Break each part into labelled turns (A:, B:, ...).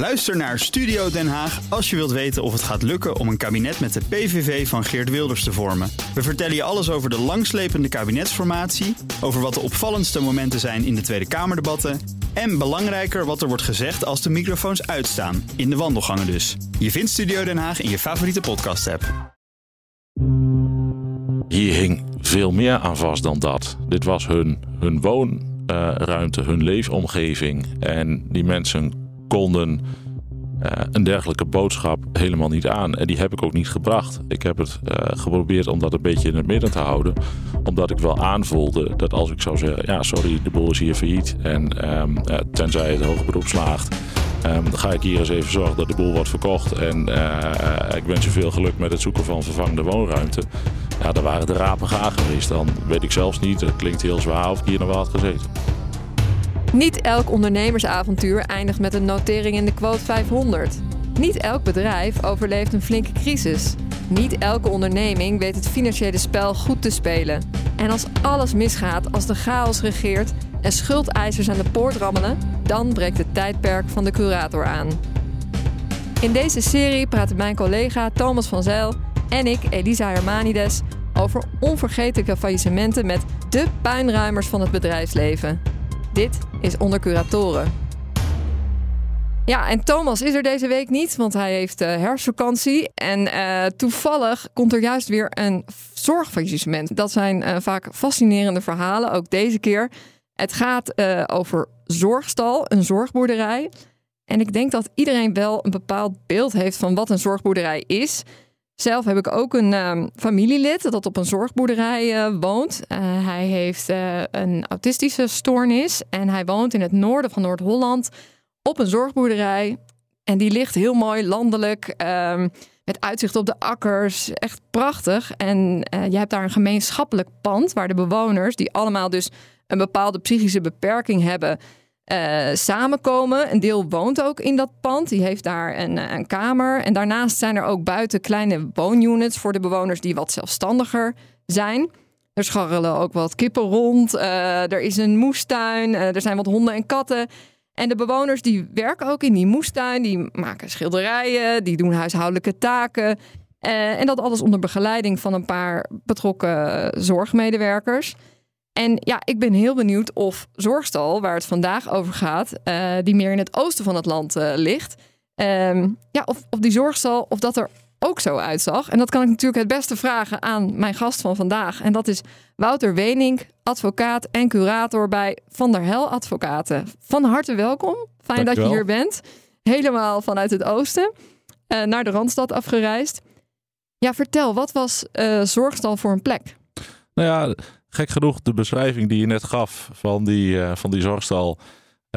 A: Luister naar Studio Den Haag als je wilt weten of het gaat lukken om een kabinet met de PVV van Geert Wilders te vormen. We vertellen je alles over de langslepende kabinetsformatie, over wat de opvallendste momenten zijn in de Tweede Kamerdebatten en belangrijker wat er wordt gezegd als de microfoons uitstaan, in de wandelgangen dus. Je vindt Studio Den Haag in je favoriete podcast-app.
B: Hier hing veel meer aan vast dan dat. Dit was hun, hun woonruimte, hun leefomgeving. En die mensen konden uh, een dergelijke boodschap helemaal niet aan. En die heb ik ook niet gebracht. Ik heb het uh, geprobeerd om dat een beetje in het midden te houden. Omdat ik wel aanvoelde dat als ik zou zeggen: ja, sorry, de boel is hier failliet. En um, tenzij het hoge beroep slaagt. Um, dan ga ik hier eens even zorgen dat de boel wordt verkocht. En ik wens je veel geluk met het zoeken van vervangende woonruimte. Ja, dan waren de rapen gaar geweest. Dan weet ik zelfs niet, het klinkt heel zwaar, of ik hier nog wel had gezeten.
C: Niet elk ondernemersavontuur eindigt met een notering in de quote 500. Niet elk bedrijf overleeft een flinke crisis. Niet elke onderneming weet het financiële spel goed te spelen. En als alles misgaat, als de chaos regeert en schuldeisers aan de poort rammelen, dan breekt het tijdperk van de curator aan. In deze serie praten mijn collega Thomas van Zijl en ik, Elisa Hermanides, over onvergetelijke faillissementen met de puinruimers van het bedrijfsleven. Dit is Onder Curatoren. Ja, en Thomas is er deze week niet, want hij heeft uh, herfstvakantie. En uh, toevallig komt er juist weer een zorgfaillissement. Dat zijn uh, vaak fascinerende verhalen, ook deze keer. Het gaat over Zorgstal, een zorgboerderij. En ik denk dat iedereen wel een bepaald beeld heeft van wat een zorgboerderij is. Zelf heb ik ook een uh, familielid dat op een zorgboerderij uh, woont. Uh, hij heeft een autistische stoornis en hij woont in het noorden van Noord-Holland op een zorgboerderij. En die ligt heel mooi landelijk, ehm, met uitzicht op de akkers. Echt prachtig. En je hebt daar een gemeenschappelijk pand waar de bewoners, die allemaal dus een bepaalde psychische beperking hebben, uh, samenkomen. Een deel woont ook in dat pand. Die heeft daar een, eh, een, kamer. En daarnaast zijn er ook buiten kleine woonunits voor de bewoners die wat zelfstandiger zijn. Er scharrelen ook wat kippen rond. Uh, er is een moestuin. Er zijn wat honden en katten. En de bewoners die werken ook in die moestuin. Die maken schilderijen. Die doen huishoudelijke taken. en dat alles onder begeleiding van een paar betrokken zorgmedewerkers. En ja, ik ben heel benieuwd of Zorgstal, waar het vandaag over gaat, uh, die meer in het oosten van het land uh, ligt, um, ja, of, of die Zorgstal, of dat er ook zo uitzag. En dat kan ik natuurlijk het beste vragen aan mijn gast van vandaag. En dat is Wouter Wenink, advocaat en curator bij Van der Hel Advocaten. Van harte welkom. Fijn dat je hier bent. Helemaal vanuit het oosten. Uh, naar de Randstad afgereisd. Ja, vertel, wat was Zorgstal voor een plek?
B: Nou ja, gek genoeg de beschrijving die je net gaf van die, uh, van die zorgstal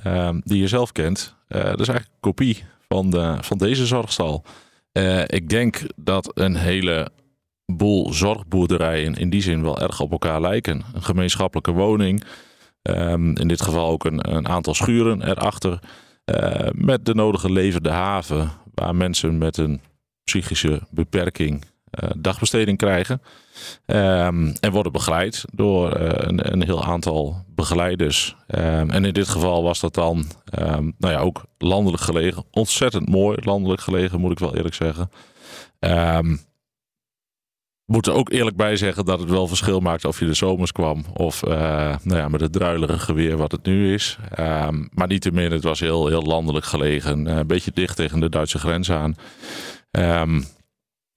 B: uh, die je zelf kent. Uh, dat is eigenlijk een kopie van, de, van deze zorgstal. Eh, ik denk dat een hele boel zorgboerderijen in die zin wel erg op elkaar lijken. Een gemeenschappelijke woning. Um, in dit geval ook een, een aantal schuren erachter. met de nodige levende haven waar mensen met een psychische beperking dagbesteding krijgen. Um, en worden begeleid door uh, een, een, heel aantal begeleiders. Um, en in dit geval was dat dan um, nou ja, ook landelijk gelegen. Ontzettend mooi landelijk gelegen, moet ik wel eerlijk zeggen. moet er ook eerlijk bij zeggen dat het wel verschil maakt of je de zomers kwam of uh, nou ja, met het druilerige weer wat het nu is. maar niettemin, het was heel, heel landelijk gelegen. een beetje dicht tegen de Duitse grens aan.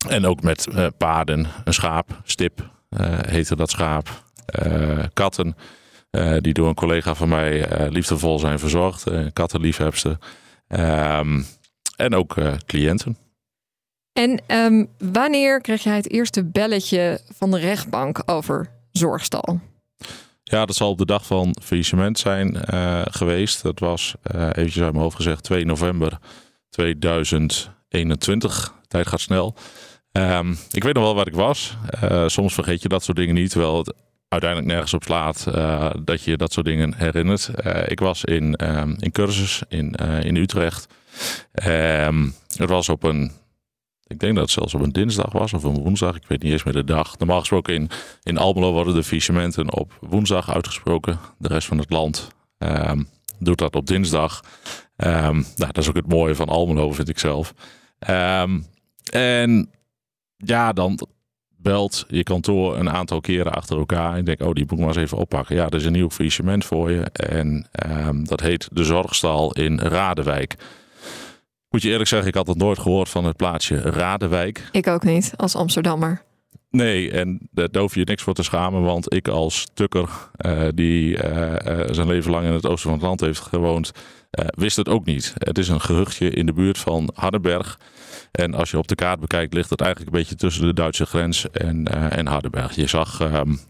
B: En ook met uh, paarden, een schaap, stip uh, heette dat schaap, uh, katten. die door een collega van mij liefdevol zijn verzorgd. kattenliefhebster. Um, en ook cliënten.
C: En um, wanneer kreeg jij het eerste belletje van de rechtbank over zorgstal?
B: Ja, dat zal op de dag van faillissement zijn geweest. Dat was, eventjes uit mijn hoofd gezegd, 2 november 2021. tijd gaat snel. Um, ik weet nog wel waar ik was. Uh, soms vergeet je dat soort dingen niet, terwijl het uiteindelijk nergens op slaat uh, dat je dat soort dingen herinnert. Uh, ik was in, um, in cursus in, in Utrecht. Um, het was op een, ik denk dat het zelfs op een dinsdag was of een woensdag. Ik weet niet eens meer de dag. Normaal gesproken in, in Almelo worden de faillissementen op woensdag uitgesproken. De rest van het land doet dat op dinsdag. Ehm, nou, dat is ook het mooie van Almelo, vind ik zelf. Ehm, en ja, dan belt je kantoor een aantal keren achter elkaar. En denk, oh, die moet ik maar eens even oppakken. Ja, er is een nieuw faillissement voor je. En ehm, dat heet de Zorgstal in Radewijk. Moet je eerlijk zeggen, ik had het nooit gehoord van het plaatsje Radewijk.
C: Ik ook niet, als Amsterdammer.
B: Nee, en daar hoef je niks voor te schamen, want ik als tukker uh, die uh, uh, zijn leven lang in het oosten van het land heeft gewoond, wist het ook niet. Het is een gehuchtje in de buurt van Hardenberg. En als je op de kaart bekijkt, ligt het eigenlijk een beetje tussen de Duitse grens en, en Hardenberg. Je zag, um,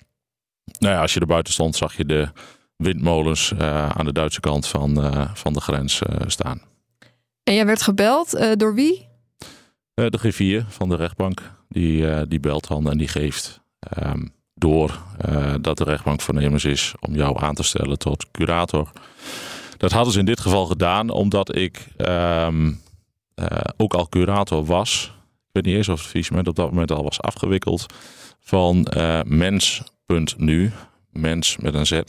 B: nou ja, als je er buiten stond, zag je de windmolens aan de Duitse kant van, van de grens staan.
C: En jij werd gebeld door wie?
B: de G4 van de rechtbank die, die belt dan en die geeft um, door uh, dat de rechtbank voornemens is om jou aan te stellen tot curator. Dat hadden ze in dit geval gedaan omdat ik um, uh, ook al curator was. Ik weet niet eens of het faillissement op dat moment al was afgewikkeld. Van mens.nu, mens met een Z.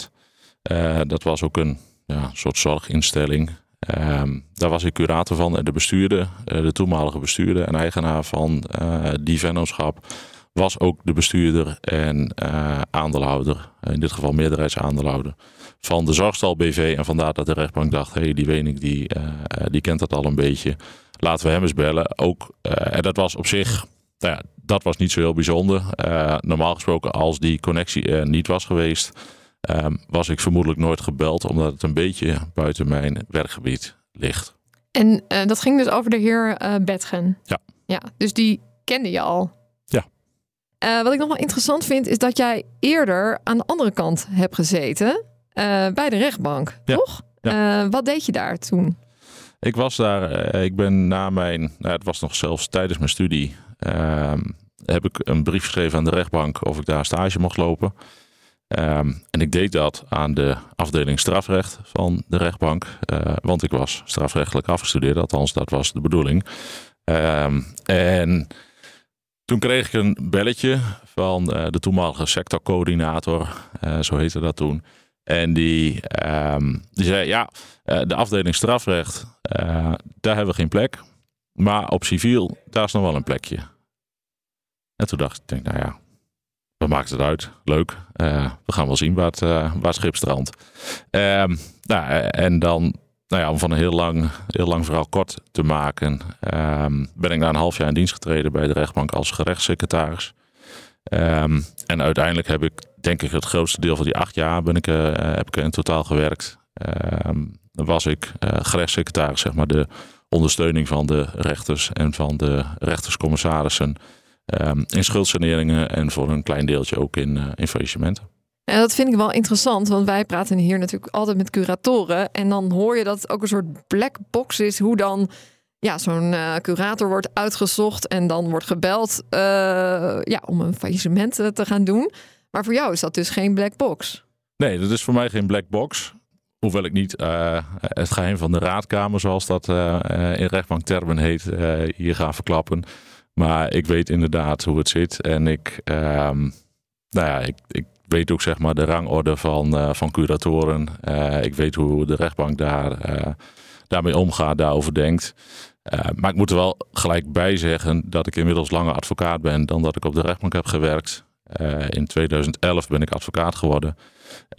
B: dat was ook een ja, soort zorginstelling. Um, daar was ik curator van en de bestuurder, de toenmalige bestuurder en eigenaar van die vennootschap was ook de bestuurder en aandeelhouder, in dit geval meerderheidsaandeelhouder, van de Zorgstal BV. En vandaar dat de rechtbank dacht, hé, hey, die Wening die, die kent dat al een beetje. Laten we hem eens bellen. Ook, en dat was op zich, nou ja, dat was niet zo heel bijzonder. normaal gesproken, als die connectie er niet was geweest, um, was ik vermoedelijk nooit gebeld, omdat het een beetje buiten mijn werkgebied ligt.
C: En uh, dat ging dus over de heer uh, Betgen.
B: Ja.
C: Ja, dus die kende je al.
B: Ja.
C: Uh, wat ik nog wel interessant vind, is dat jij eerder aan de andere kant hebt gezeten bij de rechtbank,
B: ja.
C: toch?
B: Ja.
C: wat deed je daar toen?
B: Ik was daar, ik ben na mijn, nou, het was nog zelfs tijdens mijn studie, ehm, heb ik een brief geschreven aan de rechtbank of ik daar stage mocht lopen. Um, en ik deed dat aan de afdeling strafrecht van de rechtbank, uh, want ik was strafrechtelijk afgestudeerd, althans dat was de bedoeling. Um, en toen kreeg ik een belletje van uh, de toenmalige sectorcoördinator, zo heette dat toen. En die, die zei, ja, de afdeling strafrecht, daar hebben we geen plek. Maar op civiel, daar is nog wel een plekje. En toen dacht ik, denk, nou ja, wat maakt het uit? Leuk. Uh, we gaan wel zien waar het, waar schip strandt. Uh, nou, en dan, nou ja, om van een heel lang, heel lang verhaal kort te maken, ehm, ben ik na een half jaar in dienst getreden bij de rechtbank als gerechtssecretaris. Ehm, en uiteindelijk heb ik, denk ik, het grootste deel van die acht jaar ben ik, heb ik in totaal gewerkt. dan was ik gerechtssecretaris, zeg maar, de ondersteuning van de rechters en van de rechterscommissarissen. Um, in schuldsaneringen en voor een klein deeltje ook in, uh, in faillissementen.
C: En dat vind ik wel interessant, want wij praten hier natuurlijk altijd met curatoren. En dan hoor je dat het ook een soort black box is, hoe dan ja, zo'n uh, curator wordt uitgezocht en dan wordt gebeld uh, ja, om een faillissement te gaan doen. Maar voor jou is dat dus geen black box.
B: Nee, dat is voor mij geen black box. Hoewel ik niet uh, het geheim van de raadkamer, zoals dat in rechtbanktermen heet, hier ga verklappen. Maar ik weet inderdaad hoe het zit. En ik, um, nou ja, ik, ik weet ook zeg maar de rangorde van, uh, van curatoren. Uh, ik weet hoe de rechtbank daar, uh, daarmee omgaat, daarover denkt. maar ik moet er wel gelijk bij zeggen dat ik inmiddels langer advocaat ben dan dat ik op de rechtbank heb gewerkt. in 2011 ben ik advocaat geworden.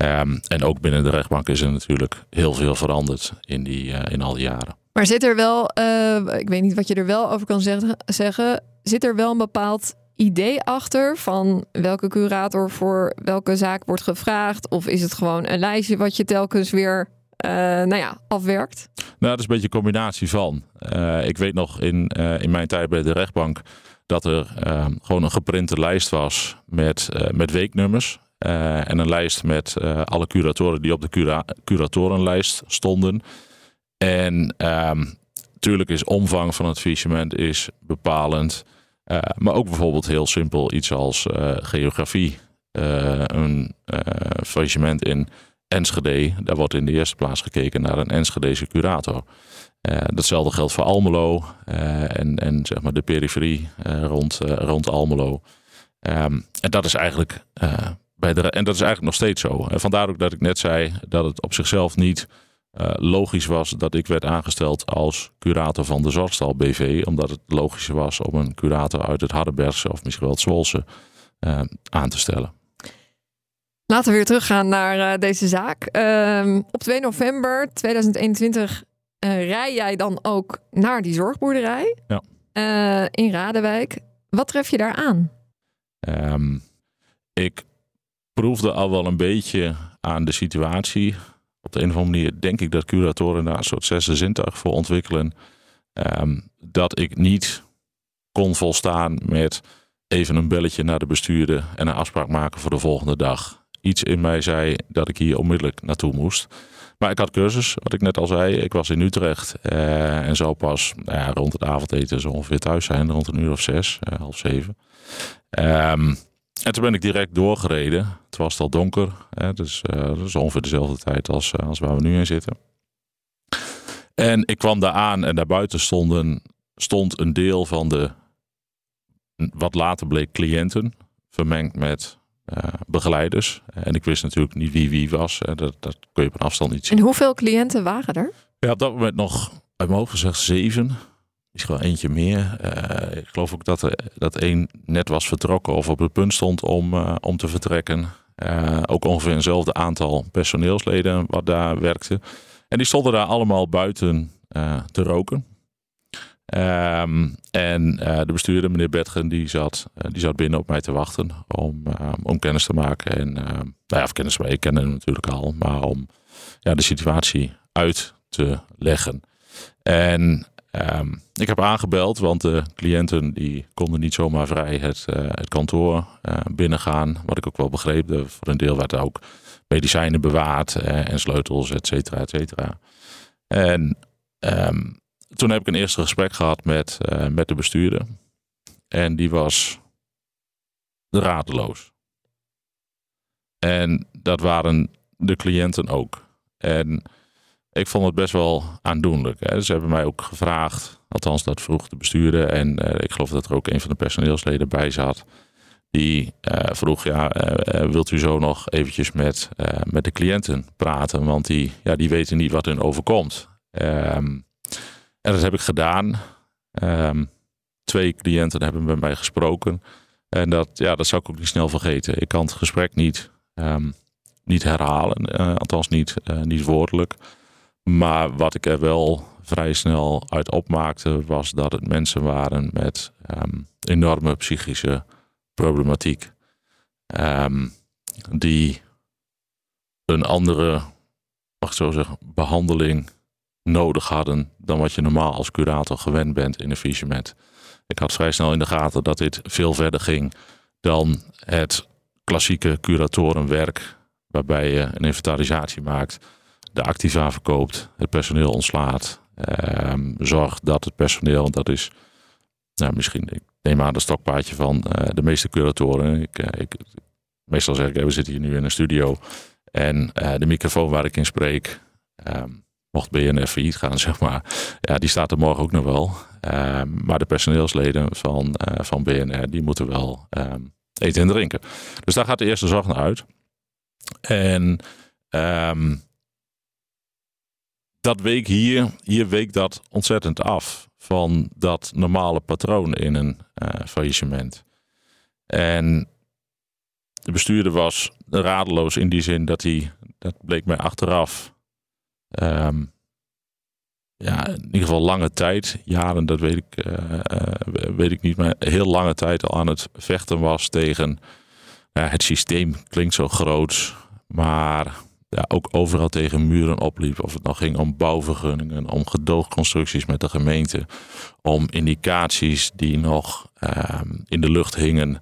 B: Um, en ook binnen de rechtbank is er natuurlijk heel veel veranderd in, die, in al die jaren.
C: Maar zit er wel, uh, ik weet niet wat je er wel over kan zeggen, zeggen, zit er wel een bepaald idee achter van welke curator voor welke zaak wordt gevraagd? Of is het gewoon een lijstje wat je telkens weer uh, nou ja, afwerkt?
B: Nou, dat is een beetje een combinatie van. Uh, ik weet nog in, in mijn tijd bij de rechtbank dat er gewoon een geprinte lijst was met, met weeknummers. En een lijst met alle curatoren die op de cura curatorenlijst stonden. En natuurlijk is omvang van het faillissement is bepalend. Uh, maar ook bijvoorbeeld heel simpel iets als uh, geografie. Uh, een faillissement in Enschede, daar wordt in de eerste plaats gekeken naar een Enschedese curator. datzelfde geldt voor Almelo en, en zeg maar de periferie rond, rond Almelo. Um, en dat is eigenlijk bij de, en dat is eigenlijk nog steeds zo. En vandaar ook dat ik net zei dat het op zichzelf niet logisch was dat ik werd aangesteld als curator van de Zorgstal BV. Omdat het logischer was om een curator uit het Hardenbergse of misschien wel het Zwolse aan te stellen.
C: Laten we weer teruggaan naar deze zaak. Ehm, op 2 november 2021 rij jij dan ook naar die zorgboerderij
B: ja.
C: in Radewijk. Wat tref je daar aan?
B: Ehm, ik proefde al wel een beetje aan de situatie. Op de een of andere manier denk ik dat curatoren daar een soort zesde zintuig voor ontwikkelen. Ehm, dat ik niet kon volstaan met even een belletje naar de bestuurder en een afspraak maken voor de volgende dag. Iets in mij zei dat ik hier onmiddellijk naartoe moest. Maar ik had cursus, wat ik net al zei. Ik was in Utrecht uh, en zo pas nou rond het avondeten zo ongeveer thuis zijn, rond een uur of zes, uh, half zeven. Um, en toen ben ik direct doorgereden. Het was al donker, hè, dus uh, dat is ongeveer dezelfde tijd als, als waar we nu in zitten. En ik kwam daar aan en daarbuiten stonden, stond een deel van de, wat later bleek, cliënten, vermengd met uh, begeleiders. En ik wist natuurlijk niet wie wie was. Dat, dat kun je op een afstand niet zien.
C: En hoeveel cliënten waren er?
B: Ja, op dat moment nog, uit mijn hoofd gezegd, zeven. Misschien wel eentje meer. Uh, ik geloof ook dat, er, dat één net was vertrokken of op het punt stond om, uh, om te vertrekken. Uh, ook ongeveer eenzelfde aantal personeelsleden wat daar werkte. En die stonden daar allemaal buiten te roken. Um, en de bestuurder, meneer Betgen, die zat, die zat binnen op mij te wachten om, om kennis te maken. En nou ja, of kennis mee, ik hem natuurlijk al, maar om ja, de situatie uit te leggen. En Um, ik heb aangebeld, want de cliënten die konden niet zomaar vrij het, uh, het kantoor uh, binnengaan. Wat ik ook wel begreep. De, voor een deel werden ook medicijnen bewaard uh, en sleutels, et cetera, et cetera. En um, toen heb ik een eerste gesprek gehad met, met de bestuurder. En die was radeloos. En dat waren de cliënten ook. En ik vond het best wel aandoenlijk. Hè. Ze hebben mij ook gevraagd, althans dat vroeg de bestuurder. En uh, ik geloof dat er ook een van de personeelsleden bij zat. Die uh, vroeg, ja, uh, wilt u zo nog eventjes met, met de cliënten praten? Want die, ja, die weten niet wat hun overkomt. Um, en dat heb ik gedaan. Um, twee cliënten hebben met mij gesproken. En dat, ja, dat zou ik ook niet snel vergeten. Ik kan het gesprek niet, um, niet herhalen. althans niet, niet woordelijk. Maar wat ik er wel vrij snel uit opmaakte, was dat het mensen waren met um, enorme psychische problematiek. Um, die een andere, mag ik zo zeggen, behandeling nodig hadden dan wat je normaal als curator gewend bent in een faillissement. Ik had vrij snel in de gaten dat dit veel verder ging dan het klassieke curatorenwerk, waarbij je een inventarisatie maakt de activa verkoopt, het personeel ontslaat, um, zorgt dat het personeel, dat is nou, misschien, ik neem aan de stokpaardje van uh, de meeste curatoren. Ik, uh, ik, meestal zeg ik, we zitten hier nu in een studio en de microfoon waar ik in spreek, um, mocht BNR failliet gaan, zeg maar, ja, die staat er morgen ook nog wel. Um, maar de personeelsleden van, van BNR, die moeten wel eten en drinken. Dus daar gaat de eerste zorg naar uit. En dat week hier, hier week dat ontzettend af van dat normale patroon in een uh, faillissement. En de bestuurder was radeloos in die zin dat hij, dat bleek mij achteraf, um, ja, in ieder geval lange tijd, jaren, dat weet ik, uh, uh, weet ik niet, maar heel lange tijd al aan het vechten was tegen het systeem. Klinkt zo groot, maar ja, ook overal tegen muren opliep. Of het nou ging om bouwvergunningen, om gedoogconstructies met de gemeente, om indicaties die nog um, in de lucht hingen.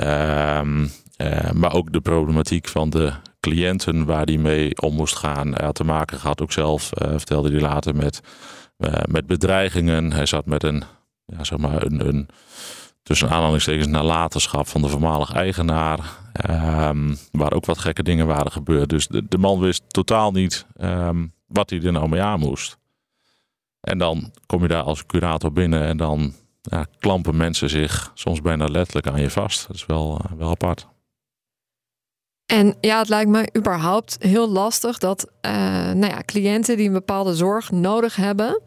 B: Um, uh, maar ook de problematiek van de cliënten waar die mee om moest gaan. Hij had te maken gehad, ook zelf uh, vertelde hij later, met, uh, met bedreigingen. Hij zat met een, ja, zeg maar een, een tussen aanhalingstekens nalatenschap van de voormalig eigenaar. Um, waar ook wat gekke dingen waren gebeurd. Dus de, de man wist totaal niet um, wat hij er nou mee aan moest. En dan kom je daar als curator binnen en dan ja, klampen mensen zich soms bijna letterlijk aan je vast. Dat is wel, uh, wel apart.
C: En ja, het lijkt me überhaupt heel lastig dat uh, nou ja, cliënten die een bepaalde zorg nodig hebben,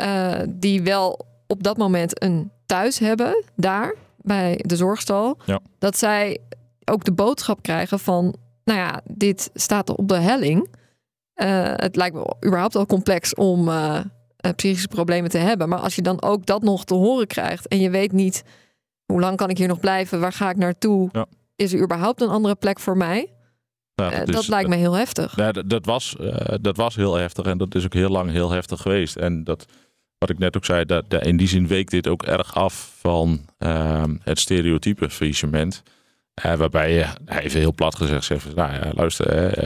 C: uh, die wel op dat moment een thuis hebben, daar bij de zorgstal,
B: ja.
C: dat zij ook de boodschap krijgen van, nou ja, dit staat op de helling. Uh, het lijkt me überhaupt al complex om psychische problemen te hebben. Maar als je dan ook dat nog te horen krijgt en je weet niet hoe lang kan ik hier nog blijven, waar ga ik naartoe,
B: ja.
C: is er überhaupt een andere plek voor mij?
B: Ja,
C: Uh, dat lijkt me heel heftig.
B: Ja, dat, was, dat was heel heftig en dat is ook heel lang heel heftig geweest. En dat, wat ik net ook zei, dat, in die zin week dit ook erg af van uh, het stereotype faillissement. Uh, waarbij je, even heel plat gezegd, zegt, nou ja, luister,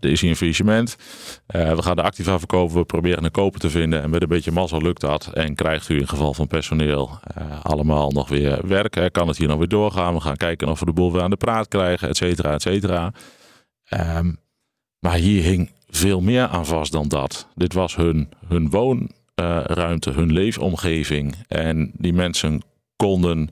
B: er is hier een faillissement. We gaan de activa verkopen, we proberen een koper te vinden. En met een beetje mazzel lukt dat. En krijgt u in geval van personeel allemaal nog weer werk. Kan het hier nog weer doorgaan? We gaan kijken of we de boel weer aan de praat krijgen, et cetera, et cetera. Um, maar hier hing veel meer aan vast dan dat. Dit was hun, hun woonruimte, hun leefomgeving. En die mensen konden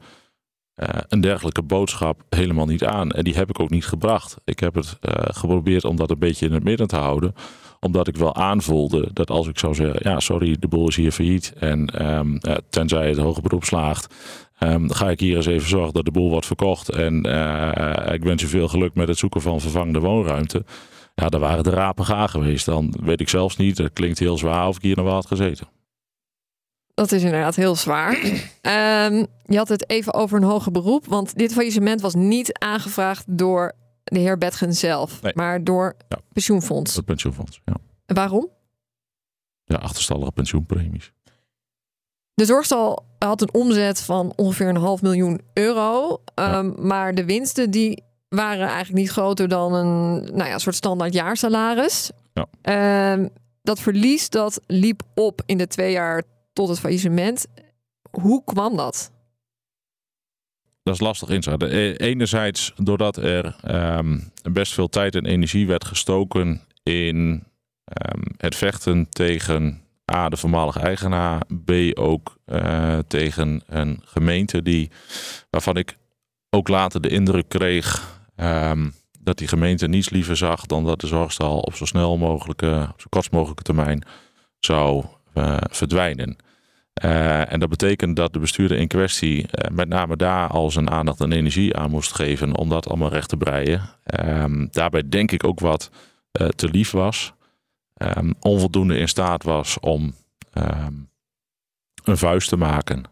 B: uh, een dergelijke boodschap helemaal niet aan. En die heb ik ook niet gebracht. Ik heb het uh, geprobeerd om dat een beetje in het midden te houden. Omdat ik wel aanvoelde dat als ik zou zeggen: ja, sorry, de boel is hier failliet. En um, uh, tenzij het hoge beroep slaagt. Um, ga ik hier eens even zorgen dat de boel wordt verkocht. En ik wens u veel geluk met het zoeken van vervangende woonruimte. Ja, daar waren de rapen gaar geweest. Dan weet ik zelfs niet, het klinkt heel zwaar, of ik hier nog wel had gezeten.
C: Dat is inderdaad heel zwaar. um, je had het even over een hoger beroep. Want dit faillissement was niet aangevraagd door de heer Betgen zelf.
B: Nee.
C: Maar door
B: Ja.
C: pensioenfonds.
B: Het pensioenfonds, ja.
C: Waarom?
B: Ja, achterstallige pensioenpremies.
C: De zorgstal had een omzet van ongeveer een half miljoen euro.
B: Ja.
C: Um, maar de winsten die waren eigenlijk niet groter dan een nou ja, soort standaard jaarsalaris.
B: Ja.
C: Um, dat verlies dat liep op in de twee jaar tot het faillissement. Hoe kwam dat?
B: Dat is lastig inschatten. E- Enerzijds doordat er um, best veel tijd en energie werd gestoken in um, het vechten tegen A, de voormalige eigenaar, B, ook uh, tegen een gemeente die, waarvan ik ook later de indruk kreeg um, dat die gemeente niets liever zag dan dat de zorgstal op zo snel mogelijke, zo kort mogelijke termijn zou uh, verdwijnen. Uh, en dat betekent dat de bestuurder in kwestie uh, met name daar al zijn aandacht en energie aan moest geven om dat allemaal recht te breien. Um, daarbij denk ik ook wat te lief was. Um, onvoldoende in staat was om een vuist te maken.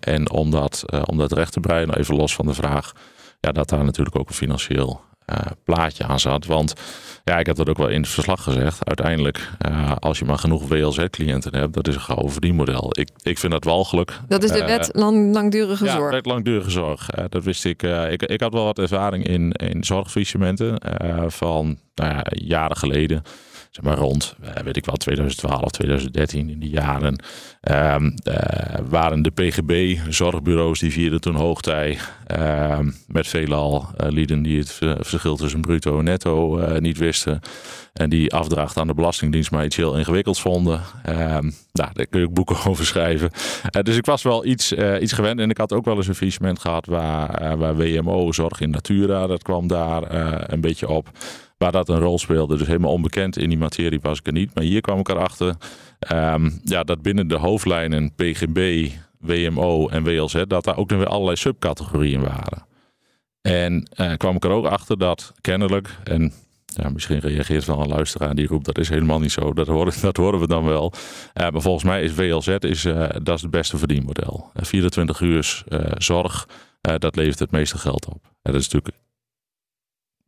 B: en om dat, om dat recht te breien, even los van de vraag ja, dat daar natuurlijk ook een financieel uh, plaatje aan zat. Want ja, ik heb dat ook wel in het verslag gezegd. Uiteindelijk, uh, als je maar genoeg WLZ-cliënten hebt, dat is een gouden verdienmodel. Ik, ik vind dat walgelijk.
C: Dat is de wet lang, langdurige
B: ja,
C: zorg.
B: wet langdurige zorg. Dat wist ik. ik. Ik had wel wat ervaring in, in zorgfaillissementen van nou ja, jaren geleden zeg maar rond, weet ik wel, 2012, 2013 in die jaren, um, uh, waren de PGB-zorgbureaus die vierden toen hoogtij uh, met veelal uh, lieden die het verschil tussen bruto en netto niet wisten en die afdracht aan de Belastingdienst maar iets heel ingewikkelds vonden. Um, nou, daar kun je ook boeken over schrijven. Dus ik was wel iets, iets gewend en ik had ook wel eens een faillissement gehad waar, waar WMO, zorg in natura, dat kwam daar een beetje op waar dat een rol speelde. Dus helemaal onbekend in die materie was ik er niet. Maar hier kwam ik erachter um, ja, dat binnen de hoofdlijnen PGB, WMO en WLZ... dat daar ook nog weer allerlei subcategorieën waren. En uh, kwam ik er ook achter dat kennelijk... en ja, misschien reageert wel een luisteraar die roept... dat is helemaal niet zo, dat horen, dat horen we dan wel. Uh, maar volgens mij is WLZ is, uh, dat is het beste verdienmodel. 24 uur zorg, dat levert het meeste geld op. Dat is natuurlijk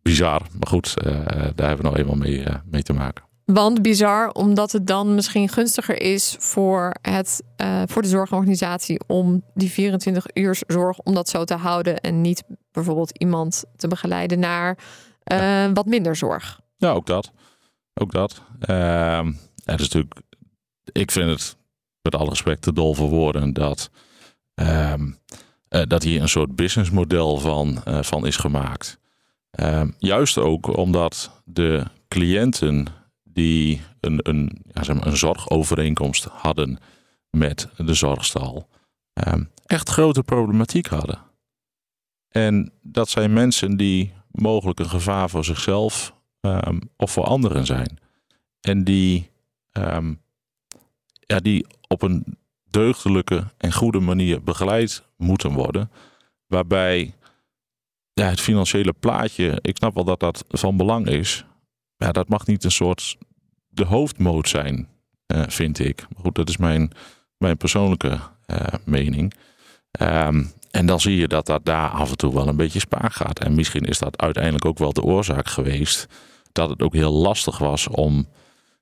B: bizar. Maar goed, uh, daar hebben we nou eenmaal mee, uh, mee te maken.
C: Want bizar, omdat het dan misschien gunstiger is voor, het, uh, voor de zorgorganisatie om die 24 uur zorg om dat zo te houden en niet bijvoorbeeld iemand te begeleiden naar ja. wat minder zorg.
B: Ja, ook dat. Ook dat. Ehm, het is natuurlijk, ik vind het met alle respect te dol voor woorden dat, um, dat hier een soort businessmodel van, van is gemaakt. Uh, juist ook omdat de cliënten die een, een, zeg maar een zorgovereenkomst hadden met de zorgstal, uh, echt grote problematiek hadden. En dat zijn mensen die mogelijk een gevaar voor zichzelf ehm, of voor anderen zijn. En die, ehm, ja, die op een deugdelijke en goede manier begeleid moeten worden. Waarbij ja, het financiële plaatje, ik snap wel dat dat van belang is. Ja, dat mag niet een soort de hoofdmoot zijn, uh, vind ik. Maar goed, dat is mijn, mijn persoonlijke uh, mening. Um, en dan zie je dat dat daar af en toe wel een beetje spaar gaat. En misschien is dat uiteindelijk ook wel de oorzaak geweest dat het ook heel lastig was om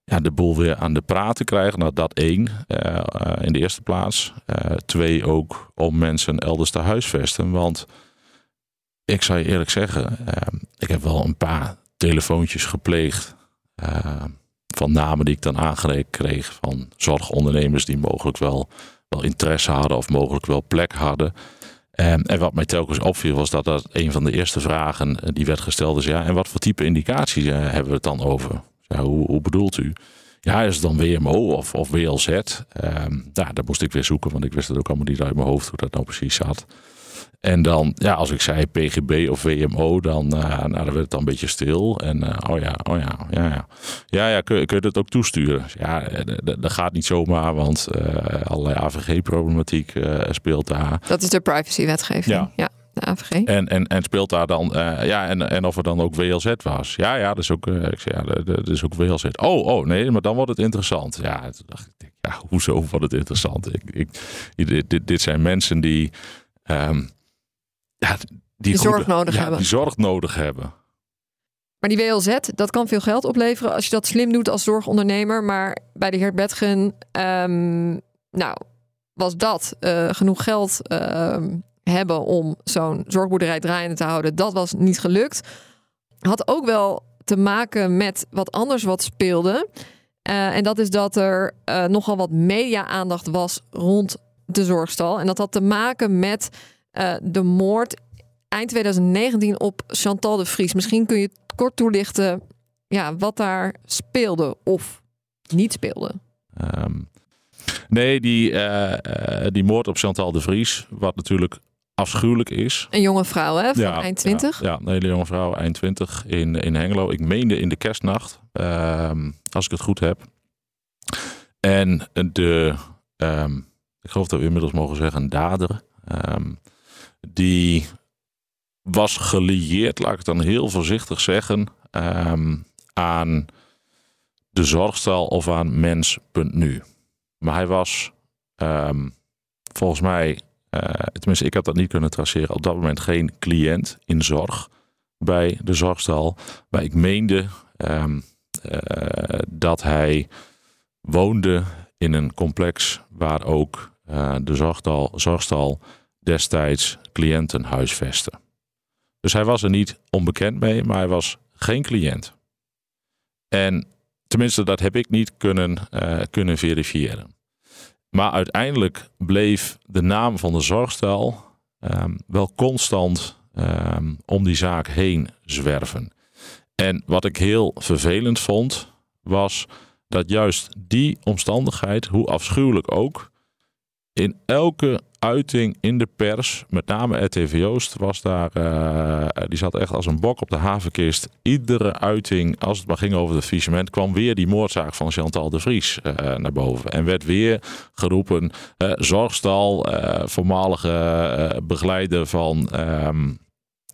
B: ja, de boel weer aan de praat te krijgen. Nou, dat één uh, in de eerste plaats. Twee ook om mensen elders te huisvesten. Want ik zou je eerlijk zeggen, uh, ik heb wel een paar telefoontjes gepleegd. van namen die ik dan aangereikt kreeg van zorgondernemers die mogelijk wel, wel interesse hadden of mogelijk wel plek hadden. Um, en wat mij telkens opviel was dat dat een van de eerste vragen die werd gesteld is: ja, en wat voor type indicaties hebben we het dan over? Hoe, bedoelt u? Ja, is het dan WMO of, of WLZ? Um, nou, dat moest ik weer zoeken, want ik wist het ook allemaal niet uit mijn hoofd hoe dat nou precies zat. En dan, ja, als ik zei PGB of WMO, dan, uh, nou, dan werd het dan een beetje stil. En uh, oh ja, oh ja, ja, ja. Ja, ja kun, kun je dat ook toesturen? Ja, dat gaat niet zomaar, want uh, allerlei AVG-problematiek speelt daar.
C: Dat is de privacywetgeving, ja. ja. De AVG.
B: En, en, en speelt daar dan, ja, en, en of er dan ook WLZ was. Ja, ja, dat is ook, ik zei, ja, dat is ook WLZ. Oh, oh, nee, maar dan wordt het interessant. Ja, toen dacht ik, ja, hoezo wordt het interessant? Ik, ik, dit, dit zijn mensen die, um, ja, die,
C: zorg nodig
B: ja,
C: hebben.
B: Die zorg nodig hebben.
C: Maar die WLZ, dat kan veel geld opleveren als je dat slim doet als zorgondernemer. Maar bij de heer Betgen, um, nou, was dat uh, genoeg geld uh, hebben om zo'n zorgboerderij draaiende te houden. Dat was niet gelukt. Had ook wel te maken met wat anders wat speelde. Uh, en dat is dat er uh, nogal wat media-aandacht was rond de zorgstal. En dat had te maken met uh, de moord eind 2019 op Chantal de Vries. Misschien kun je kort toelichten ja, wat daar speelde of niet speelde.
B: Um, nee, die, uh, uh, die moord op Chantal de Vries, wat natuurlijk afschuwelijk is.
C: Een jonge vrouw, hè? Van ja, eind 20?
B: Ja, ja, een hele jonge vrouw, eind 20 in, in Hengelo. Ik meende in de kerstnacht, um, als ik het goed heb. En de, um, ik geloof dat we inmiddels mogen zeggen, dader. Um, die was gelieerd, laat ik dan heel voorzichtig zeggen, um, aan de zorgstal of aan mens.nu. Maar hij was um, volgens mij, uh, tenminste ik heb dat niet kunnen traceren, op dat moment geen cliënt in zorg bij de zorgstal. Maar ik meende um, uh, dat hij woonde in een complex waar ook uh, de zorgstal, zorgstal destijds cliënten huisvesten. Dus hij was er niet onbekend mee, maar hij was geen cliënt. En tenminste, dat heb ik niet kunnen, uh, kunnen verifiëren. Maar uiteindelijk bleef de naam van de zorgstel um, wel constant um, om die zaak heen zwerven. En wat ik heel vervelend vond, was dat juist die omstandigheid, hoe afschuwelijk ook, in elke uiting in de pers, met name RTV Joost, was daar, uh, die zat echt als een bok op de havenkist. Iedere uiting, als het maar ging over het faillissement, kwam weer die moordzaak van Chantal de Vries uh, naar boven. En werd weer geroepen, uh, zorgstal, voormalige begeleider van... Uh,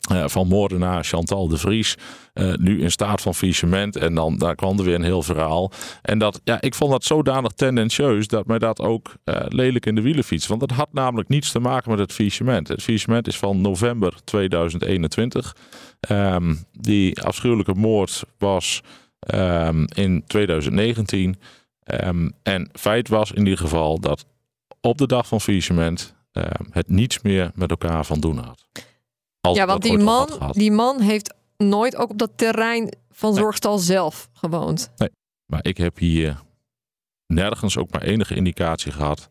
B: van moordenaar Chantal de Vries. Uh, nu in staat van faillissement. En dan daar kwam er weer een heel verhaal. En dat, ja, ik vond dat zodanig tendentieus dat mij dat ook uh, lelijk in de wielen fietst. Want het had namelijk niets te maken met het faillissement. Het faillissement is van november 2021. Um, die afschuwelijke moord was um, in 2019. Um, en feit was in ieder geval dat op de dag van faillissement het niets meer met elkaar van doen had
C: ja, want die man, die man heeft nooit ook op dat terrein van nee. Zorgstal zelf gewoond.
B: Nee, maar ik heb hier nergens ook maar enige indicatie gehad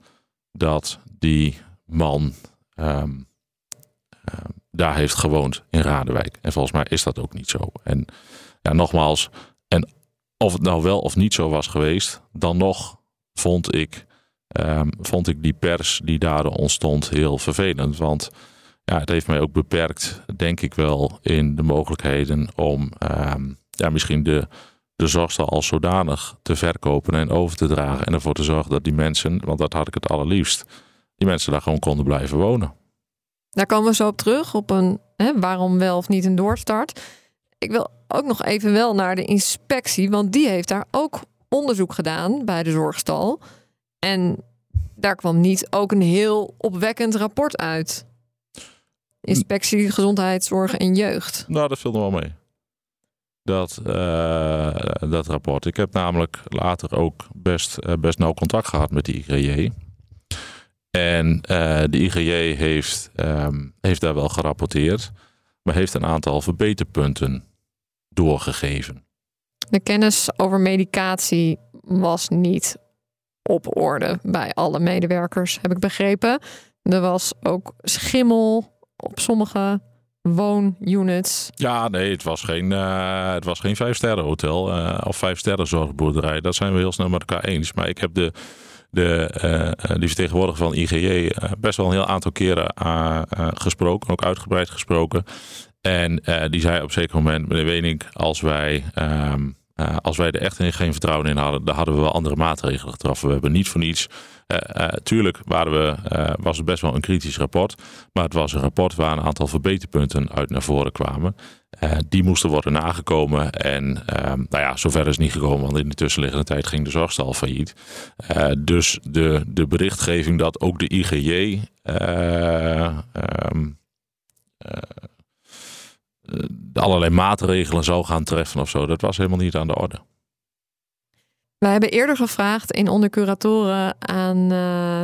B: dat die man um, um, daar heeft gewoond in Radewijk. En volgens mij is dat ook niet zo. En ja, nogmaals, en of het nou wel of niet zo was geweest, dan nog vond ik, um, vond ik die pers die daar ontstond heel vervelend. Want ja, het heeft mij ook beperkt, denk ik wel, in de mogelijkheden om ehm, ja, misschien de, de zorgstal als zodanig te verkopen en over te dragen. En ervoor te zorgen dat die mensen, want dat had ik het allerliefst, die mensen daar gewoon konden blijven wonen.
C: Daar komen we zo op terug, op een hè, waarom wel of niet een doorstart. Ik wil ook nog even wel naar de inspectie, want die heeft daar ook onderzoek gedaan bij de zorgstal. En daar kwam niet ook een heel opwekkend rapport uit. Inspectie Gezondheidszorg en Jeugd.
B: Nou, dat viel er wel mee. Dat, uh, dat rapport. Ik heb namelijk later ook best, uh, best nauw contact gehad met de IGJ. En uh, de IGJ heeft, um, heeft daar wel gerapporteerd, maar heeft een aantal verbeterpunten doorgegeven.
C: De kennis over medicatie was niet op orde bij alle medewerkers, heb ik begrepen. Er was ook schimmel op sommige woonunits.
B: Ja, nee, het was geen, uh, het was geen vijf sterren hotel uh, of vijf sterren zorgboerderij. Dat zijn we heel snel met elkaar eens. Maar ik heb de, de, uh, die vertegenwoordiger van IGJ best wel een heel aantal keren gesproken, ook uitgebreid gesproken. En die zei op een zeker moment, meneer Wening, als wij um, uh, als wij er echt geen vertrouwen in hadden, dan hadden we wel andere maatregelen getroffen. We hebben niet voor niets. Uh, uh, tuurlijk waren we, was het best wel een kritisch rapport. Maar het was een rapport waar een aantal verbeterpunten uit naar voren kwamen. die moesten worden nagekomen. En ehm, nou ja, zover is het niet gekomen, want in de tussenliggende tijd ging de zorgstal failliet. dus de, de berichtgeving dat ook de IGJ. Um, allerlei maatregelen zou gaan treffen of zo. Dat was helemaal niet aan de orde.
C: We hebben eerder gevraagd in ondercuratoren aan, uh,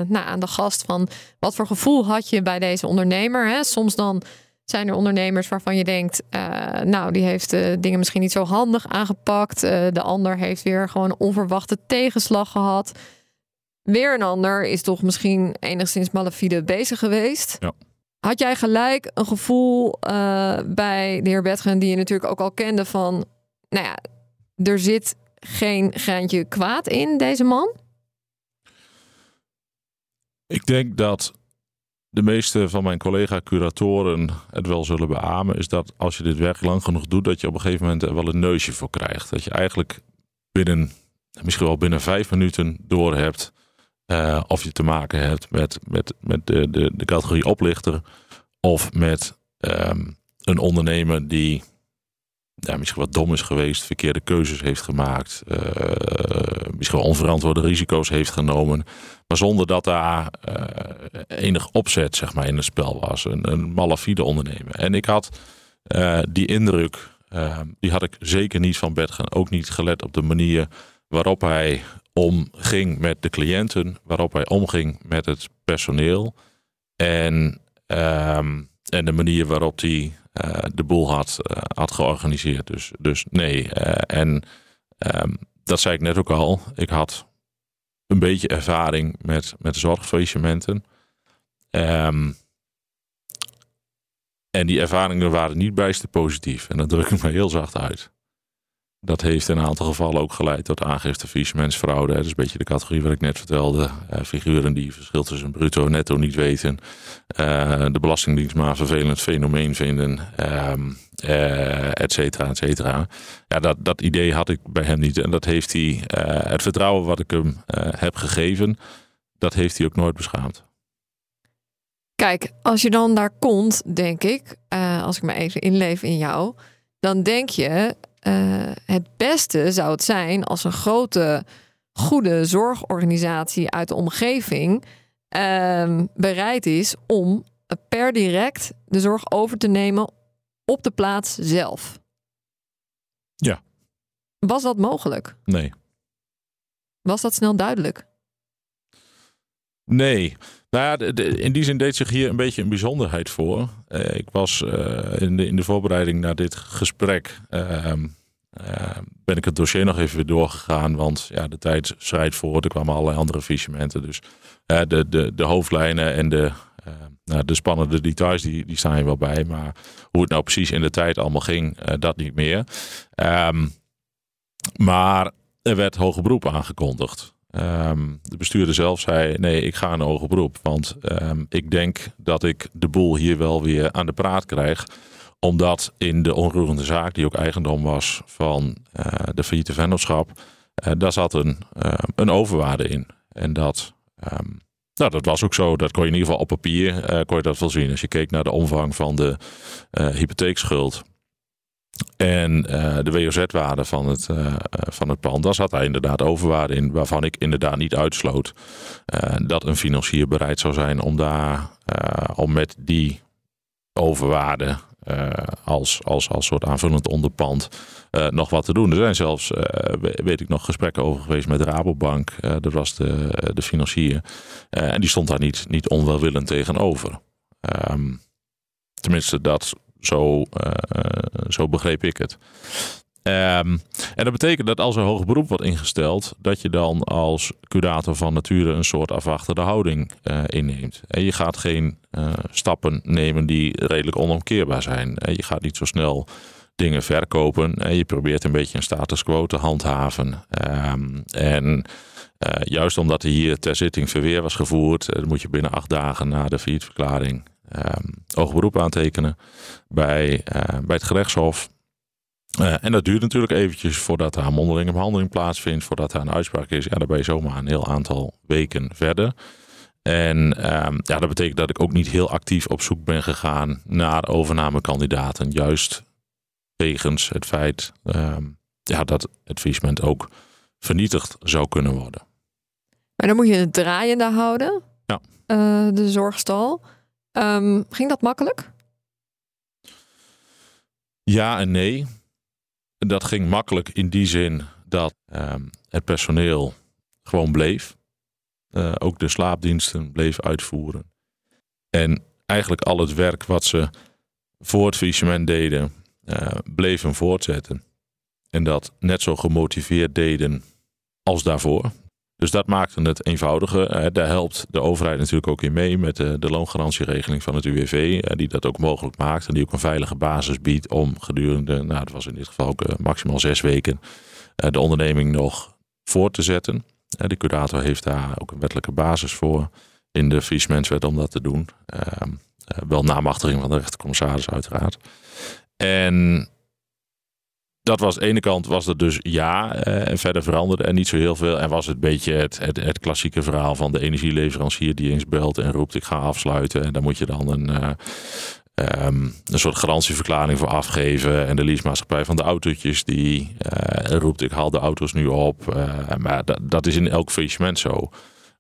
C: nou, aan de gast van wat voor gevoel had je bij deze ondernemer? Hè? Soms dan zijn er ondernemers waarvan je denkt, uh, nou, die heeft uh, dingen misschien niet zo handig aangepakt. de ander heeft weer gewoon onverwachte tegenslag gehad. Weer een ander is toch misschien enigszins malafide bezig geweest.
B: Ja.
C: Had jij gelijk een gevoel uh, bij de heer Betgen, die je natuurlijk ook al kende, van, nou ja, er zit geen graantje kwaad in deze man?
B: Ik denk dat de meeste van mijn collega-curatoren het wel zullen beamen, is dat als je dit werk lang genoeg doet, dat je op een gegeven moment er wel een neusje voor krijgt. Dat je eigenlijk binnen, misschien wel binnen vijf minuten door hebt uh, of je te maken hebt met, met, met de, de, de categorie oplichter of met um, een ondernemer die misschien wat dom is geweest, verkeerde keuzes heeft gemaakt, uh, misschien onverantwoorde risico's heeft genomen, maar zonder dat daar uh, enig opzet zeg maar, in het spel was. Een, een malafide ondernemer. En ik had die indruk, ehm, die had ik zeker niet van Bertgen, ook niet gelet op de manier waarop hij omging met de cliënten, waarop hij omging met het personeel en, um, en de manier waarop hij uh, de boel had, uh, had georganiseerd. Dus, dus nee, uh, en um, dat zei ik net ook al, ik had een beetje ervaring met, met zorgfaillissementen. Um, en die ervaringen waren niet bijster positief. En dat druk ik me heel zacht uit. Dat heeft in een aantal gevallen ook geleid tot aangifte faillissementsfraude. Dat is een beetje de categorie wat ik net vertelde. Uh, figuren die verschil tussen bruto en netto niet weten. Uh, de Belastingdienst maar een vervelend fenomeen vinden. Um, uh, et cetera, et cetera. Ja, dat, dat idee had ik bij hem niet. En dat heeft hij, het vertrouwen wat ik hem heb gegeven, dat heeft hij ook nooit beschaamd.
C: Kijk, als je dan daar komt, denk ik, als ik me even inleef in jou, dan denk je, uh, het beste zou het zijn als een grote, goede zorgorganisatie uit de omgeving uh, bereid is om per direct de zorg over te nemen op de plaats zelf.
B: Ja.
C: Was dat mogelijk?
B: Nee.
C: Was dat snel duidelijk?
B: Nee. Nou ja, in die zin deed zich hier een beetje een bijzonderheid voor. Uh, ik was uh, in, de, in de voorbereiding naar dit gesprek. Uh, ben ik het dossier nog even weer doorgegaan. Want ja, de tijd schrijft voor. Er kwamen allerlei andere fichementen. Dus de, de, de hoofdlijnen en de, nou, de spannende details, die, die staan je wel bij. Maar hoe het nou precies in de tijd allemaal ging, dat niet meer. Um, maar er werd hoger beroep aangekondigd. Ehm, de bestuurder zelf zei: nee, ik ga een hoger beroep. Want ehm, ik denk dat ik de boel hier wel weer aan de praat krijg. Omdat in de onroerende zaak, die ook eigendom was van uh, de failliete vennootschap, uh, daar zat een, uh, een overwaarde in. En dat, nou, dat was ook zo. Dat kon je in ieder geval op papier kon je dat wel zien. Als je keek naar de omvang van de hypotheekschuld en uh, de WOZ-waarde van, het, uh, van het pand, daar zat daar inderdaad overwaarde in, waarvan ik inderdaad niet uitsloot dat een financier bereid zou zijn om daar om met die overwaarde als, als, als soort aanvullend onderpand nog wat te doen. Er zijn zelfs, weet ik nog, gesprekken over geweest met Rabobank. dat was de, de financier. en die stond daar niet, niet onwelwillend tegenover. Um, tenminste, dat zo, uh, zo begreep ik het. Um, en dat betekent dat als er hoger beroep wordt ingesteld, dat je dan als curator van nature een soort afwachtende houding uh, inneemt. En je gaat geen uh, stappen nemen die redelijk onomkeerbaar zijn. En je gaat niet zo snel dingen verkopen. En je probeert een beetje een status quo te handhaven. Um, en juist omdat er hier ter zitting verweer was gevoerd, moet je binnen acht dagen na de faillietverklaring um, hoger beroep aantekenen bij, uh, bij het gerechtshof. Uh, en dat duurt natuurlijk eventjes voordat er een mondelinge behandeling plaatsvindt, voordat er een uitspraak is. Ja, dan ben je zomaar een heel aantal weken verder. En um, ja, dat betekent dat ik ook niet heel actief op zoek ben gegaan naar overnamekandidaten. Juist wegens het feit um, ja, dat het faillissement ook vernietigd zou kunnen worden.
C: Maar dan moet je het draaiende houden.
B: Ja.
C: Uh, de zorgstal. Um, ging dat makkelijk?
B: Ja en nee. Dat ging makkelijk in die zin dat um, het personeel gewoon bleef. Uh, ook de slaapdiensten bleef uitvoeren. En eigenlijk al het werk wat ze voor het faillissement deden, uh, bleven voortzetten. En dat net zo gemotiveerd deden als daarvoor. Dus dat maakte het eenvoudiger. Daar helpt de overheid natuurlijk ook in mee met de, de loongarantieregeling van het UWV, die dat ook mogelijk maakt en die ook een veilige basis biedt om gedurende, nou het was in dit geval ook eh, maximaal zes weken, de onderneming nog voor te zetten. De curator heeft daar ook een wettelijke basis voor in de faillissementswet om dat te doen. Ehm, eh, wel namachtiging van de rechtercommissaris uiteraard. En dat was de ene kant was dat dus ja. Uh, en verder veranderde er niet zo heel veel. En was het beetje het, het, het, klassieke verhaal van de energieleverancier die eens belt en roept ik ga afsluiten. En dan moet je dan een, uh, um, een soort garantieverklaring voor afgeven. En de leasemaatschappij van de autootjes die uh, roept ik haal de auto's nu op. maar dat, dat is in elk faillissement zo.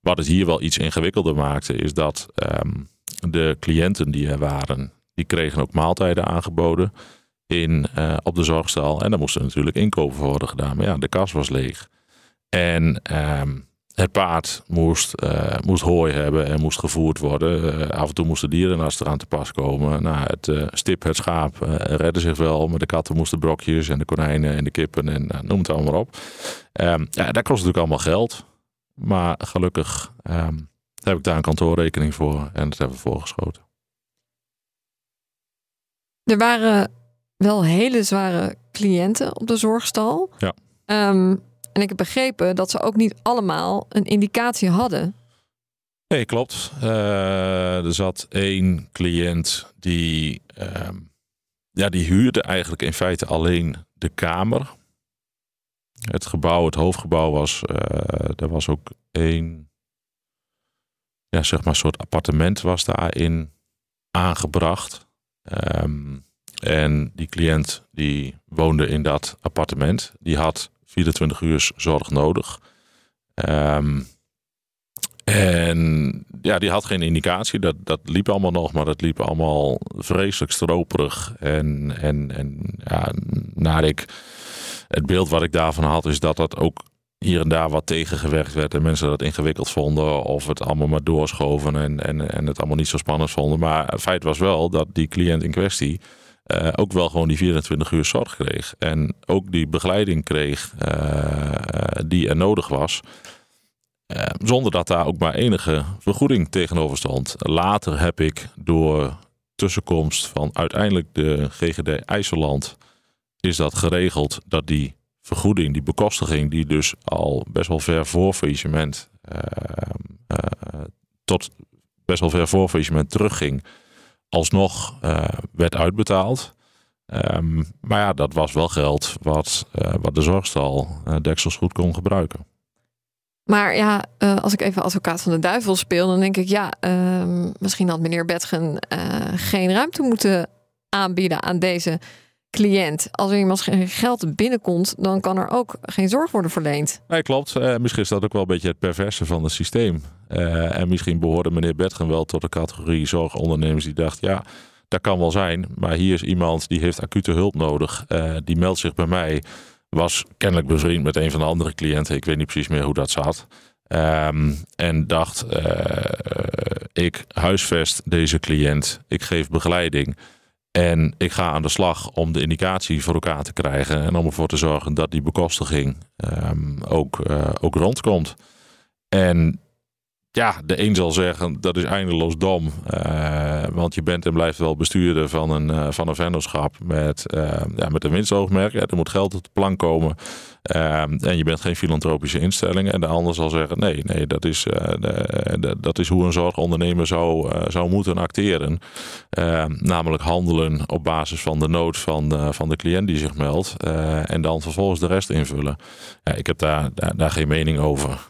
B: Wat het hier wel iets ingewikkelder maakte is dat um, de cliënten die er waren, die kregen ook maaltijden aangeboden in, uh, op de zorgstal. En daar moesten natuurlijk inkopen voor worden gedaan. Maar ja, de kas was leeg. En um, het paard moest, uh, moest hooi hebben en moest gevoerd worden. Uh, af en toe moesten dierenarts eraan te pas komen. Nou, het stip, het schaap redde zich wel. Maar de katten moesten brokjes en de konijnen en de kippen en noem het allemaal op. Um, ja, dat kost natuurlijk allemaal geld. Maar gelukkig um, heb ik daar een kantoorrekening voor en dat hebben we voorgeschoten.
C: Er waren wel hele zware cliënten op de zorgstal.
B: Ja.
C: Um, en ik heb begrepen dat ze ook niet allemaal een indicatie hadden.
B: Nee, klopt. Uh, er zat één cliënt die, uh, ja, die huurde eigenlijk in feite alleen de kamer. Het gebouw, het hoofdgebouw was, uh, er was ook één, ja, zeg maar, soort appartement was daarin aangebracht. Um, en die cliënt die woonde in dat appartement. Die had 24 uur zorg nodig. Um, en ja, die had geen indicatie. Dat, dat liep allemaal nog, maar dat liep allemaal vreselijk stroperig. En, en, en ja, naar ik, het beeld wat ik daarvan had, is dat dat ook hier en daar wat tegengewerkt werd. En mensen dat ingewikkeld vonden. Of het allemaal maar doorschoven en, en, en het allemaal niet zo spannend vonden. Maar het feit was wel dat die cliënt in kwestie uh, ook wel gewoon die 24 uur zorg kreeg. En ook die begeleiding kreeg uh, die er nodig was. Uh, zonder dat daar ook maar enige vergoeding tegenover stond. Later heb ik door tussenkomst van uiteindelijk de GGD IJsseland... is dat geregeld dat die vergoeding, die bekostiging, die dus al best wel ver voor faillissement tot best wel ver voor faillissement terugging, alsnog werd uitbetaald. Ehm, maar ja, dat was wel geld wat, wat de zorgstal deksels goed kon gebruiken.
C: Maar ja, als ik even advocaat van de duivel speel, dan denk ik ja, uh, misschien had meneer Betgen geen ruimte moeten aanbieden aan deze cliënt. Als er iemand geld binnenkomt, dan kan er ook geen zorg worden verleend.
B: Nee, klopt. Uh, misschien is dat ook wel een beetje het perverse van het systeem. en misschien behoorde meneer Betgen wel tot de categorie zorgondernemers die dacht, ja, dat kan wel zijn, maar hier is iemand die heeft acute hulp nodig. die meldt zich bij mij was kennelijk bevriend met een van de andere cliënten. Ik weet niet precies meer hoe dat zat. Um, en dacht, uh, ik huisvest deze cliënt. Ik geef begeleiding. En ik ga aan de slag om de indicatie voor elkaar te krijgen. En om ervoor te zorgen dat die bekostiging um, ook, uh, ook rondkomt. En ja, de een zal zeggen dat is eindeloos dom. Uh, want je bent en blijft wel bestuurder van een, uh, van een vennootschap met, ja, met een winstoogmerk. er moet geld op de plank komen. En je bent geen filantropische instelling. En de ander zal zeggen: nee, nee dat, is, de, de, dat is hoe een zorgondernemer zou, zou moeten acteren. namelijk handelen op basis van de nood van de, van de cliënt die zich meldt. en dan vervolgens de rest invullen. ik heb daar, daar, daar, geen mening over.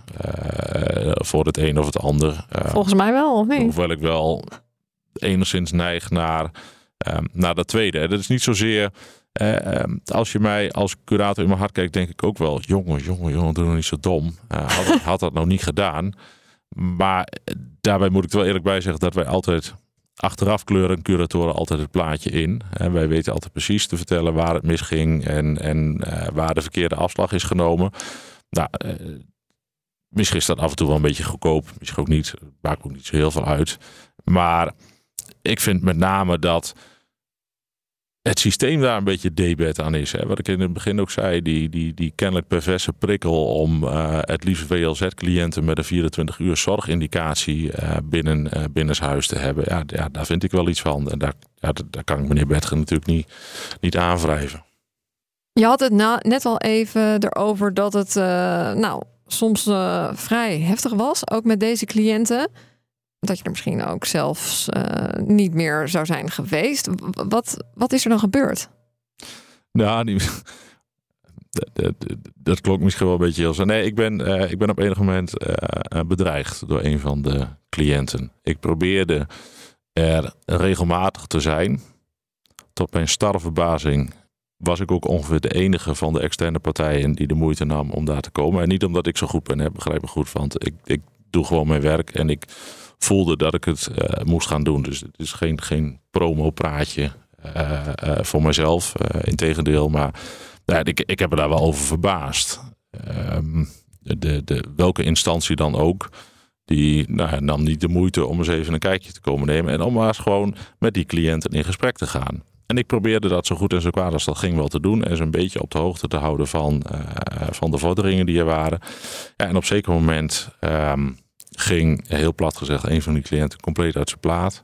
B: voor het een of het ander.
C: Volgens mij wel, of niet?
B: Hoewel ik wel enigszins neig naar, naar dat tweede. Dat is niet zozeer. Uh, als je mij als curator in mijn hart kijkt, denk ik ook wel: jongen, jongen, jongen, doe nog niet zo dom. Uh, had, had, dat nou niet gedaan. Maar daarbij moet ik er wel eerlijk bij zeggen dat wij altijd achteraf kleuren curatoren altijd het plaatje in. En wij weten altijd precies te vertellen waar het misging en, en waar de verkeerde afslag is genomen. Nou, misschien is dat af en toe wel een beetje goedkoop, misschien ook niet. Maakt ook niet zo heel veel uit. Maar ik vind met name dat het systeem daar een beetje debet aan is. Hè. Wat ik in het begin ook zei, die, die, die kennelijk perverse prikkel om uh, het liefst VLZ-cliënten met een 24 uur zorgindicatie uh, binnen, uh, binnenshuis te hebben. Ja, ja, daar vind ik wel iets van. En daar, daar kan ik meneer Bertgen natuurlijk niet, niet aanwrijven.
C: Je had het net al even erover dat het nou, soms vrij heftig was, ook met deze cliënten dat je er misschien ook zelfs uh, niet meer zou zijn geweest. Wat, wat is er dan gebeurd?
B: Nou, dat, dat, dat, klonk misschien wel een beetje heel. Nee, ik ben, uh, ik ben op enig moment uh, bedreigd door een van de cliënten. Ik probeerde er regelmatig te zijn. Tot mijn starre verbazing was ik ook ongeveer de enige van de externe partijen die de moeite nam om daar te komen. En niet omdat ik zo goed ben, hè, begrijp me goed, want ik, ik doe gewoon mijn werk en ik voelde dat ik het uh, moest gaan doen. Dus het is geen, geen promo-praatje uh, uh, voor mezelf. integendeel, maar ja, ik, ik heb me daar wel over verbaasd. Um, de, de, welke instantie dan ook, die nou, nam niet de moeite om eens even een kijkje te komen nemen. En om maar eens gewoon met die cliënten in gesprek te gaan. En ik probeerde dat zo goed en zo kwaad als dat ging wel te doen. En ze een beetje op de hoogte te houden van, van de vorderingen die er waren. Ja, en op zeker moment um, ging, heel plat gezegd, een van die cliënten compleet uit zijn plaat.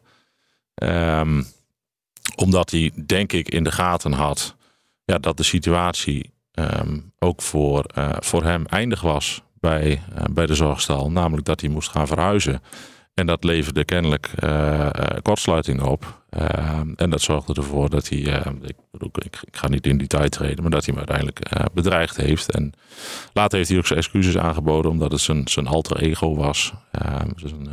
B: Um, omdat hij, denk ik, in de gaten had ja, dat de situatie um, ook voor, uh, voor hem eindig was bij, uh, bij de zorgstal. Namelijk dat hij moest gaan verhuizen. En dat leverde kennelijk uh, kortsluiting op. Uh, en dat zorgde ervoor dat hij, ik, ik, ik, ga niet in detail treden, maar dat hij hem uiteindelijk bedreigd heeft. En later heeft hij ook zijn excuses aangeboden, omdat het zijn, zijn alter ego was. dus een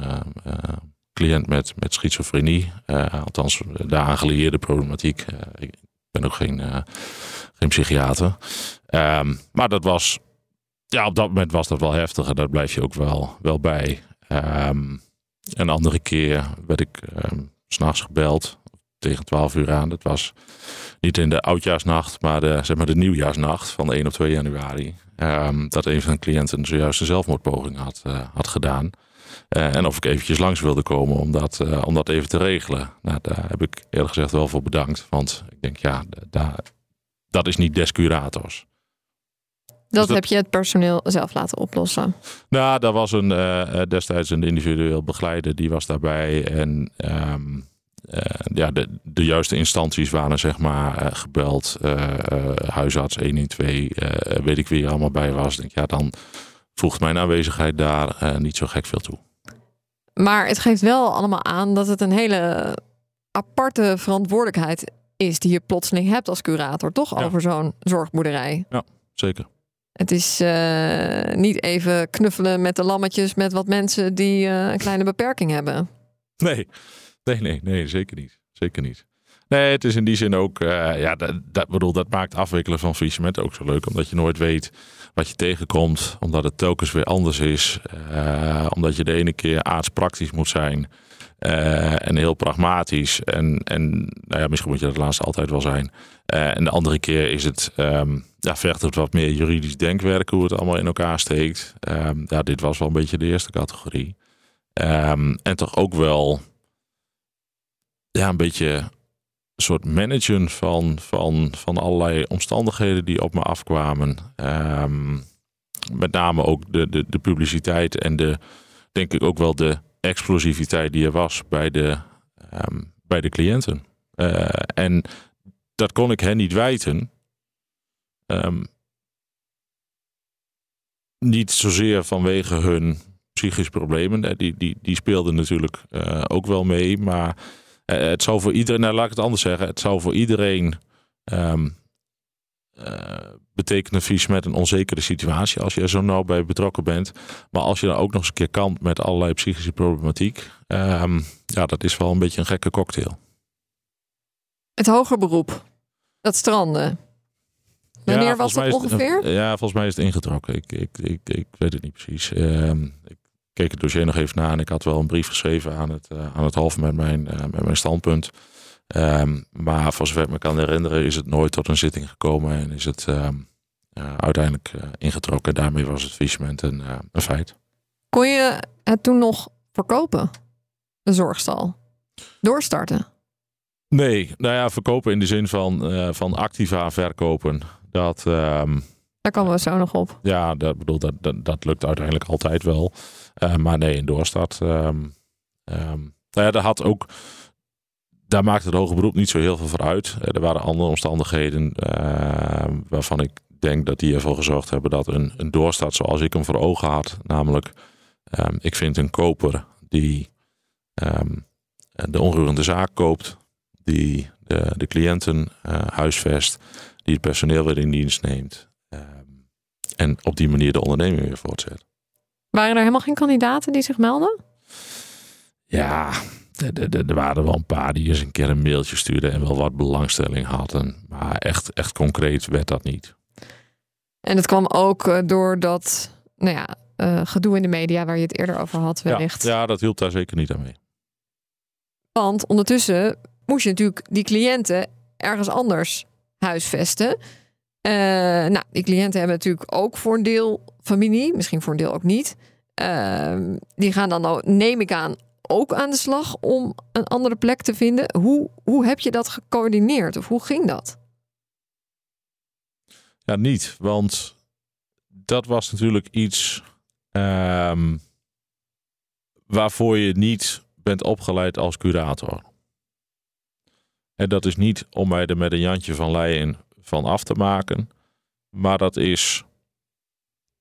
B: cliënt met, met schizofrenie, althans de aangelieerde problematiek. ik ben ook geen, geen psychiater. Maar dat was, ja, op dat moment was dat wel heftig en daar blijf je ook wel, wel bij. Een andere keer werd ik s'nachts gebeld tegen 12 uur aan. Dat was niet in de oudjaarsnacht, maar de, zeg maar de nieuwjaarsnacht van 1 of 2 januari. Um, dat een van de cliënten zojuist een zelfmoordpoging had, uh, had gedaan. Uh, en of ik eventjes langs wilde komen om dat, uh, om dat even te regelen. Nou, daar heb ik eerlijk gezegd wel voor bedankt. Want ik denk, ja, daar, dat is niet des curators.
C: Dat, dus heb je het personeel zelf laten oplossen?
B: Nou, daar was een, uh, destijds een individueel begeleider, die was daarbij. En um, ja, de, de juiste instanties waren zeg maar gebeld. huisarts 112, weet ik wie er allemaal bij was. Denk, ja, dan voegt mijn aanwezigheid daar niet zo gek veel toe.
C: Maar het geeft wel allemaal aan dat het een hele aparte verantwoordelijkheid is die je plotseling hebt als curator, toch? Over zo'n zorgboerderij.
B: Ja, zeker.
C: Het is uh, niet even knuffelen met de lammetjes met wat mensen die uh, een kleine beperking hebben.
B: Nee, nee, nee, nee, zeker niet. Zeker niet. Nee, het is in die zin ook, uh, ja, dat, dat, bedoel, dat maakt afwikkelen van faillissement ook zo leuk. Omdat je nooit weet wat je tegenkomt. Omdat het telkens weer anders is. omdat je de ene keer aardspraktisch moet zijn. En heel pragmatisch. En, en nou ja, misschien moet je dat laatste altijd wel zijn. En de andere keer is het, um, ja, vergt het wat meer juridisch denkwerk hoe het allemaal in elkaar steekt. Um, ja, dit was wel een beetje de eerste categorie. Um, en toch ook wel ja, een beetje een soort managen van, van, van allerlei omstandigheden die op me afkwamen. met name ook de, de, de publiciteit en de, denk ik ook wel de explosiviteit die er was bij de, bij de cliënten. Uh, en dat kon ik hen niet wijten. Um, niet zozeer vanwege hun psychische problemen. Die, die, die speelden natuurlijk uh, ook wel mee. Maar uh, het zou voor iedereen, nou laat ik het anders zeggen. Het zou voor iedereen um, uh, betekent vies met een onzekere situatie als je er zo nauw bij betrokken bent. Maar als je dan ook nog eens een keer kan met allerlei psychische problematiek, um, ja, dat is wel een beetje een gekke cocktail.
C: Het hoger beroep, dat stranden. Wanneer ja, was dat ongeveer?
B: Het, ja, volgens mij is het ingetrokken. Ik, ik, ik, ik weet het niet precies. Um, ik keek het dossier nog even na en ik had wel een brief geschreven aan het, uh, aan het half met mijn, uh, met mijn standpunt. Um, maar voor zover ik me kan herinneren is het nooit tot een zitting gekomen en is het um, uh, uiteindelijk uh, ingetrokken. Daarmee was het faillissement een, uh, een, feit.
C: Kon je het toen nog verkopen, de zorgstal? Doorstarten?
B: Nee, nou ja, verkopen in de zin van, van activa verkopen. Dat, um,
C: Daar komen we zo nog op.
B: Ja, dat, bedoel, dat, dat, dat lukt uiteindelijk altijd wel. maar nee, in doorstart. nou ja, dat had ook daar maakte het hoge beroep niet zo heel veel voor uit. Eh, er waren andere omstandigheden uh, waarvan ik denk dat die ervoor gezorgd hebben dat een, een doorstart zoals ik hem voor ogen had. Namelijk, um, ik vind een koper die de onroerende zaak koopt, die de, de cliënten uh, huisvest, die het personeel weer in dienst neemt. Um, en op die manier de onderneming weer voortzet.
C: Waren er helemaal geen kandidaten die zich melden?
B: Ja, er waren wel een paar die eens een keer een mailtje stuurden en wel wat belangstelling hadden. Maar echt, echt concreet werd dat niet.
C: En het kwam ook uh, door dat nou ja, uh, gedoe in de media waar je het eerder over had wellicht.
B: Ja, ja, dat hielp daar zeker niet aan mee.
C: Want ondertussen moest je natuurlijk die cliënten ergens anders huisvesten. Uh, nou, die cliënten hebben natuurlijk ook voor een deel familie, misschien voor een deel ook niet. Uh, die gaan dan, neem ik aan, ook aan de slag om een andere plek te vinden. Hoe, hoe heb je dat gecoördineerd of hoe ging dat?
B: Ja, niet. Want dat was natuurlijk iets um, waarvoor je niet bent opgeleid als curator. En dat is niet om mij er met een Jantje van Leyen van af te maken. Maar dat is.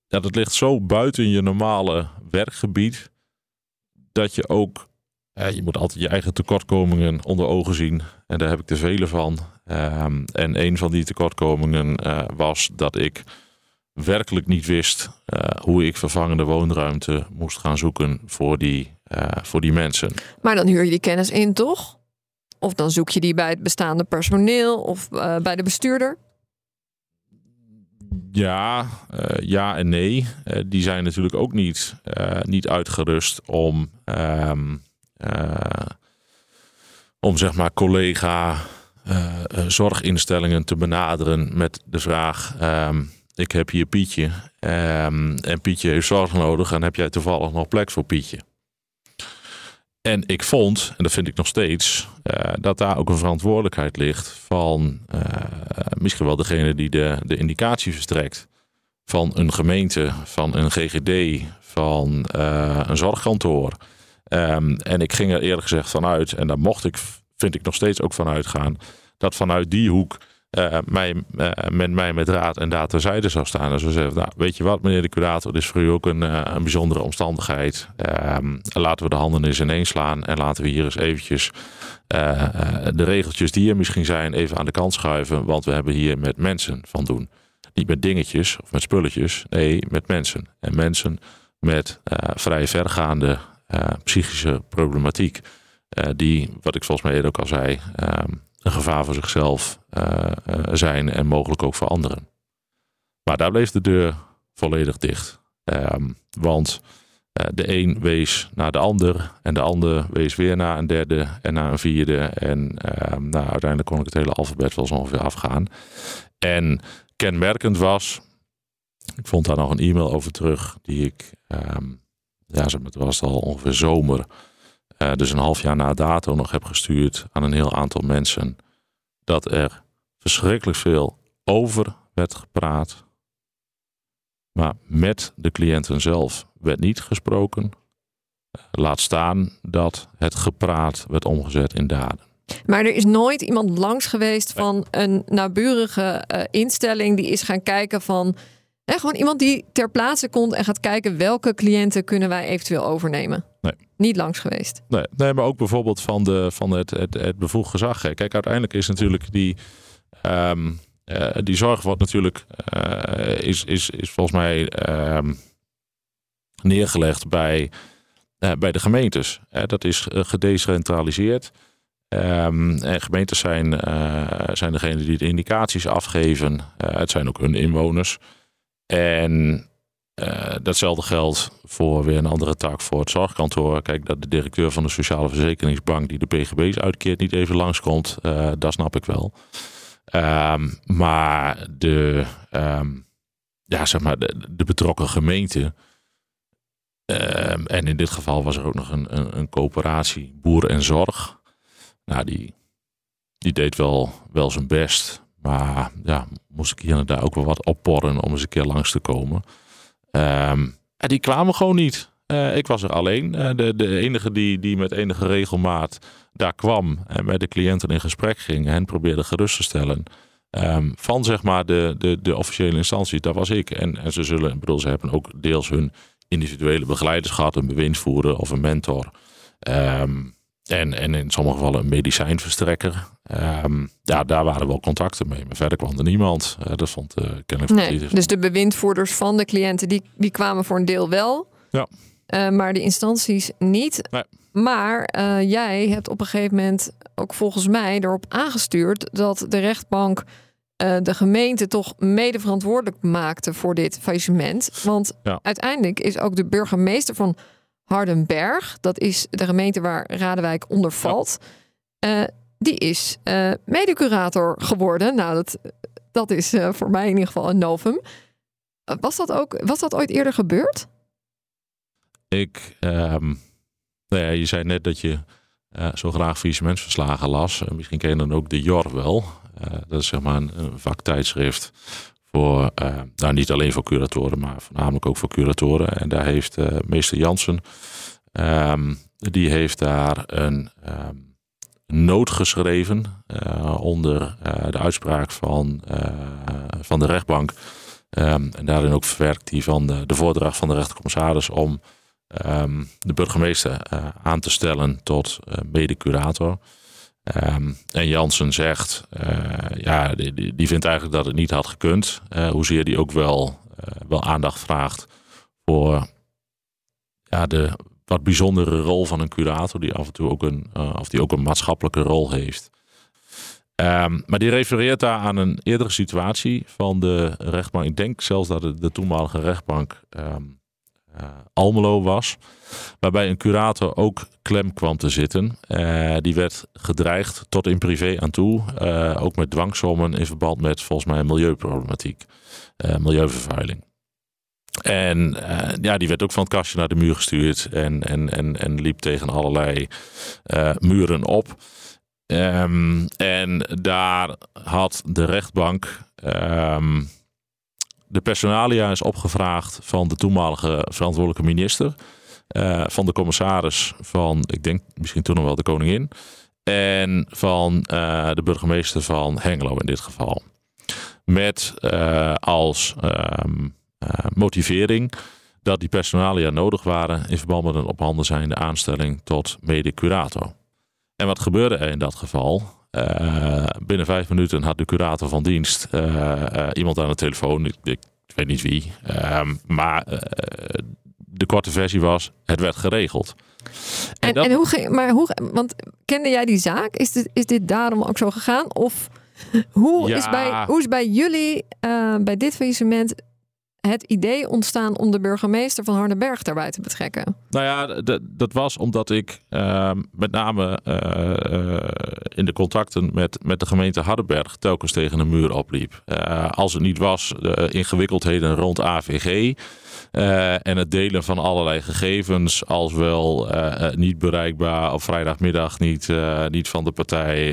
B: Ja, dat ligt zo buiten je normale werkgebied dat je ook, je moet altijd je eigen tekortkomingen onder ogen zien. En daar heb ik te vele van. Um, en een van die tekortkomingen uh, was dat ik werkelijk niet wist uh, hoe ik vervangende woonruimte moest gaan zoeken voor die, voor die mensen.
C: Maar dan huur je die kennis in, toch? Of dan zoek je die bij het bestaande personeel of bij de bestuurder?
B: Ja, uh, ja en nee. Uh, die zijn natuurlijk ook niet, niet uitgerust om, um, om zeg maar collega zorginstellingen te benaderen met de vraag: um, ik heb hier Pietje um, en Pietje heeft zorg nodig en heb jij toevallig nog plek voor Pietje? En ik vond, en dat vind ik nog steeds, uh, dat daar ook een verantwoordelijkheid ligt van uh, misschien wel degene die de, de indicatie verstrekt. Van een gemeente, van een GGD, van uh, een zorgkantoor. Um, en ik ging er eerlijk gezegd vanuit, en daar mocht ik vind ik nog steeds ook vanuit gaan dat vanuit die hoek uh, mij, uh, met mij met raad en daad terzijde zou staan. En zou zeggen, nou, weet je wat meneer de curator, dit is voor u ook een, uh, een bijzondere omstandigheid. Ehm, laten we de handen eens ineens slaan en laten we hier eens eventjes de regeltjes die er misschien zijn even aan de kant schuiven. Want we hebben hier met mensen van doen. Niet met dingetjes of met spulletjes, nee, met mensen. En mensen met vrij vergaande psychische problematiek. die, wat ik volgens mij eerder ook al zei, um, een gevaar voor zichzelf uh, zijn en mogelijk ook voor anderen. Maar daar bleef de deur volledig dicht. Um, want uh, de een wees naar de ander en de ander wees weer naar een derde en naar een vierde. En um, nou, uiteindelijk kon ik het hele alfabet wel zo ongeveer afgaan. En kenmerkend was, ik vond daar nog een e-mail over terug die ik, um, ja, het was al ongeveer zomer uh, dus een half jaar na dato nog heb gestuurd aan een heel aantal mensen. Dat er verschrikkelijk veel over werd gepraat. Maar met de cliënten zelf werd niet gesproken. Laat staan dat het gepraat werd omgezet in daden.
C: Maar er is nooit iemand langs geweest van een naburige uh, instelling die is gaan kijken van. Hè, gewoon iemand die ter plaatse komt en gaat kijken welke cliënten kunnen wij eventueel overnemen. Niet langs geweest.
B: Nee, nee maar ook bijvoorbeeld van, de, van het, het, het bevoegd gezag. Kijk, uiteindelijk is natuurlijk die, um, uh, die zorg wordt natuurlijk, uh, is, is, is volgens mij um, neergelegd bij, uh, bij de gemeentes. dat is gedecentraliseerd. Um, en gemeentes zijn, zijn degene die de indicaties afgeven. het zijn ook hun inwoners. En uh, datzelfde geldt voor weer een andere tak voor het zorgkantoor. Kijk, dat de directeur van de Sociale Verzekeringsbank die de PGB's uitkeert niet even langskomt, uh, dat snap ik wel. Um, maar de, um, ja, zeg maar de, betrokken gemeente. Um, en in dit geval was er ook nog een, een, een coöperatie Boer en Zorg. Nou, die, die deed wel, wel zijn best. Maar ja, moest ik hier en daar ook wel wat opporren om eens een keer langs te komen. Um, die kwamen gewoon niet. Uh, ik was er alleen. Uh, de, de enige die, die met enige regelmaat daar kwam en met de cliënten in gesprek ging en probeerde gerust te stellen. Um, van zeg maar de, de, de officiële instantie, dat was ik. En, en ze zullen, bedoel, ze hebben ook deels hun individuele begeleiders gehad, een bewindvoerder of een mentor. Um, en, en in sommige gevallen een medicijnverstrekker. Um, ja, daar waren wel contacten mee. Maar verder kwam er niemand. Uh, dat vond uh, kennelijk
C: nee, Dus de bewindvoerders van de cliënten, die, die kwamen voor een deel wel.
B: Ja.
C: Uh, maar de instanties niet.
B: Nee.
C: Maar jij hebt op een gegeven moment ook volgens mij erop aangestuurd dat de rechtbank de gemeente toch mede verantwoordelijk maakte voor dit faillissement. Want
B: ja.
C: uiteindelijk is ook de burgemeester van Hardenberg, dat is de gemeente waar Radewijk onder valt, ja. uh, die is uh, medecurator geworden. Nou, dat, dat is uh, voor mij in ieder geval een novum. Was dat, ook, was dat ooit eerder gebeurd?
B: Ik, um, nou ja, je zei net dat je zo graag faillissementsverslagen las. misschien ken je dan ook de JOR wel. dat is zeg maar een, een vaktijdschrift voor, uh, nou niet alleen voor curatoren, maar voornamelijk ook voor curatoren. En daar heeft uh, meester Jansen, um, die heeft daar een um, noot geschreven uh, onder de uitspraak van, van de rechtbank. Um, en daarin ook verwerkt hij van de, de voordracht van de rechtercommissaris om de burgemeester aan te stellen tot medecurator. Um, en Jansen zegt, uh, ja, die, vindt eigenlijk dat het niet had gekund. Uh, hoezeer die ook wel, uh, wel aandacht vraagt voor ja, de wat bijzondere rol van een curator, die af en toe ook een, of die ook een maatschappelijke rol heeft. Um, maar die refereert daar aan een eerdere situatie van de rechtbank. Ik denk zelfs dat de toenmalige rechtbank uh, Almelo was. Waarbij een curator ook klem kwam te zitten. Uh, die werd gedreigd tot in privé aan toe. Uh, ook met dwangsommen in verband met volgens mij milieuproblematiek. milieuvervuiling. En ja, die werd ook van het kastje naar de muur gestuurd. En, en, en, en liep tegen allerlei muren op. Um, en daar had de rechtbank. Um, de personalia is opgevraagd van de toenmalige verantwoordelijke minister. Uh, van de commissaris van, ik denk misschien toen nog wel de koningin. en van de burgemeester van Hengelo in dit geval. Met als ehm, motivering dat die personalia nodig waren in verband met een op handen zijnde aanstelling tot mede-curator. En wat gebeurde er in dat geval? Uh, binnen vijf minuten had de curator van dienst uh, uh, iemand aan de telefoon. Ik, ik weet niet wie. Ehm, maar de korte versie was: het werd geregeld.
C: En, en, dat... en, hoe ging. Maar hoe. Want kende jij die zaak? Is dit, is dit daarom ook zo gegaan? Of hoe, ja. is, bij, hoe is bij jullie bij dit faillissement het idee ontstaan om de burgemeester van Hardenberg daarbij te betrekken?
B: Nou ja, dat was omdat ik uh, met name uh, in de contacten met, met de gemeente Hardenberg telkens tegen een muur opliep. Uh, als het niet was, de ingewikkeldheden rond AVG. en het delen van allerlei gegevens, als wel niet bereikbaar op vrijdagmiddag, niet, niet van de partij.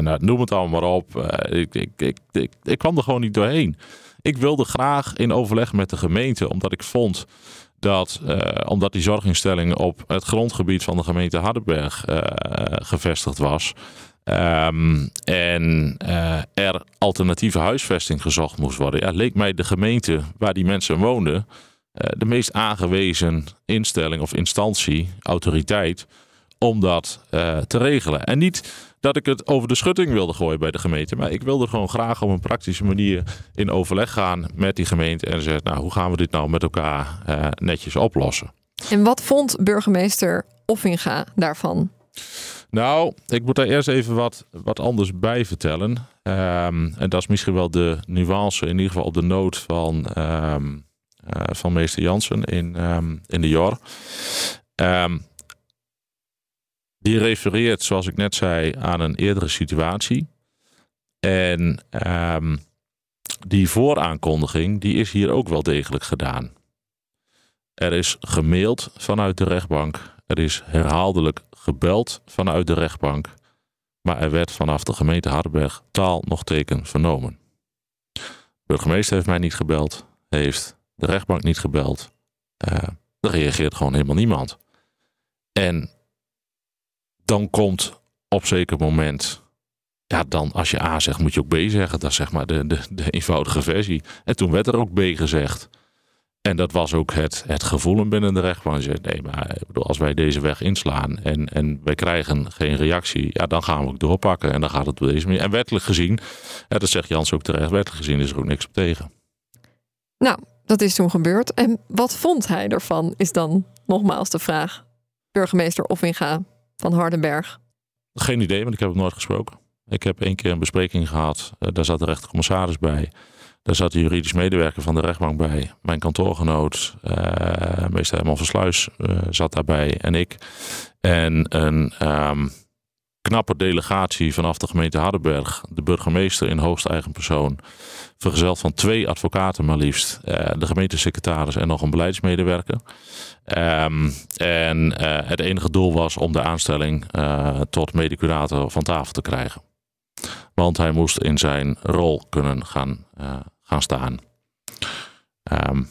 B: Nou, noem het allemaal maar op. ik, ik, ik, ik kwam er gewoon niet doorheen. Ik wilde graag in overleg met de gemeente, omdat ik vond dat, uh, omdat die zorginstelling op het grondgebied van de gemeente Hardenberg uh, gevestigd was. Um, en uh, er alternatieve huisvesting gezocht moest worden. Ja, leek mij de gemeente waar die mensen woonden de meest aangewezen instelling of instantie, autoriteit, om dat te regelen. En niet dat ik het over de schutting wilde gooien bij de gemeente. Maar ik wilde gewoon graag op een praktische manier in overleg gaan met die gemeente. En zeggen, nou, hoe gaan we dit nou met elkaar uh, netjes oplossen?
C: En wat vond burgemeester Offinga daarvan?
B: Nou, ik moet daar eerst even wat, wat anders bij vertellen. Um, en dat is misschien wel de nuance, in ieder geval op de nood van, um, uh, van meester Jansen in, um, in de JOR. Die refereert, zoals ik net zei, aan een eerdere situatie. En um, die vooraankondiging, die is hier ook wel degelijk gedaan. Er is gemaild vanuit de rechtbank. Er is herhaaldelijk gebeld vanuit de rechtbank. Maar er werd vanaf de gemeente Hardenberg taal nog teken vernomen. De burgemeester heeft mij niet gebeld. Heeft de rechtbank niet gebeld. Uh, er reageert gewoon helemaal niemand. En dan komt op zeker moment. Ja, dan als je A zegt, moet je ook B zeggen. Dat is zeg maar de, de, de eenvoudige versie. En toen werd er ook B gezegd. En dat was ook het, het gevoel binnen de rechtbank. Zei, nee, maar als wij deze weg inslaan en, en wij krijgen geen reactie, ja, dan gaan we ook doorpakken. En dan gaat het op deze manier. En wettelijk gezien, dat zegt Jans ook terecht, wettelijk gezien is er ook niks op tegen.
C: Nou, dat is toen gebeurd. En wat vond hij ervan, is dan nogmaals de vraag. Burgemeester Offinga, van Hardenberg?
B: Geen idee, want ik heb hem nooit gesproken. Ik heb één keer een bespreking gehad. Uh, daar zat de rechtercommissaris bij. Daar zat de juridisch medewerker van de rechtbank bij. Mijn kantoorgenoot, uh, meester Herman Versluis, uh, zat daarbij. En ik. En een um, knappe delegatie vanaf de gemeente Hardenberg. De burgemeester in hoogste eigen persoon. Vergezeld van twee advocaten maar liefst. de gemeentesecretaris en nog een beleidsmedewerker. Um, en uh, het enige doel was om de aanstelling uh, tot medicurator van tafel te krijgen. Want hij moest in zijn rol kunnen gaan, uh, gaan staan. Um,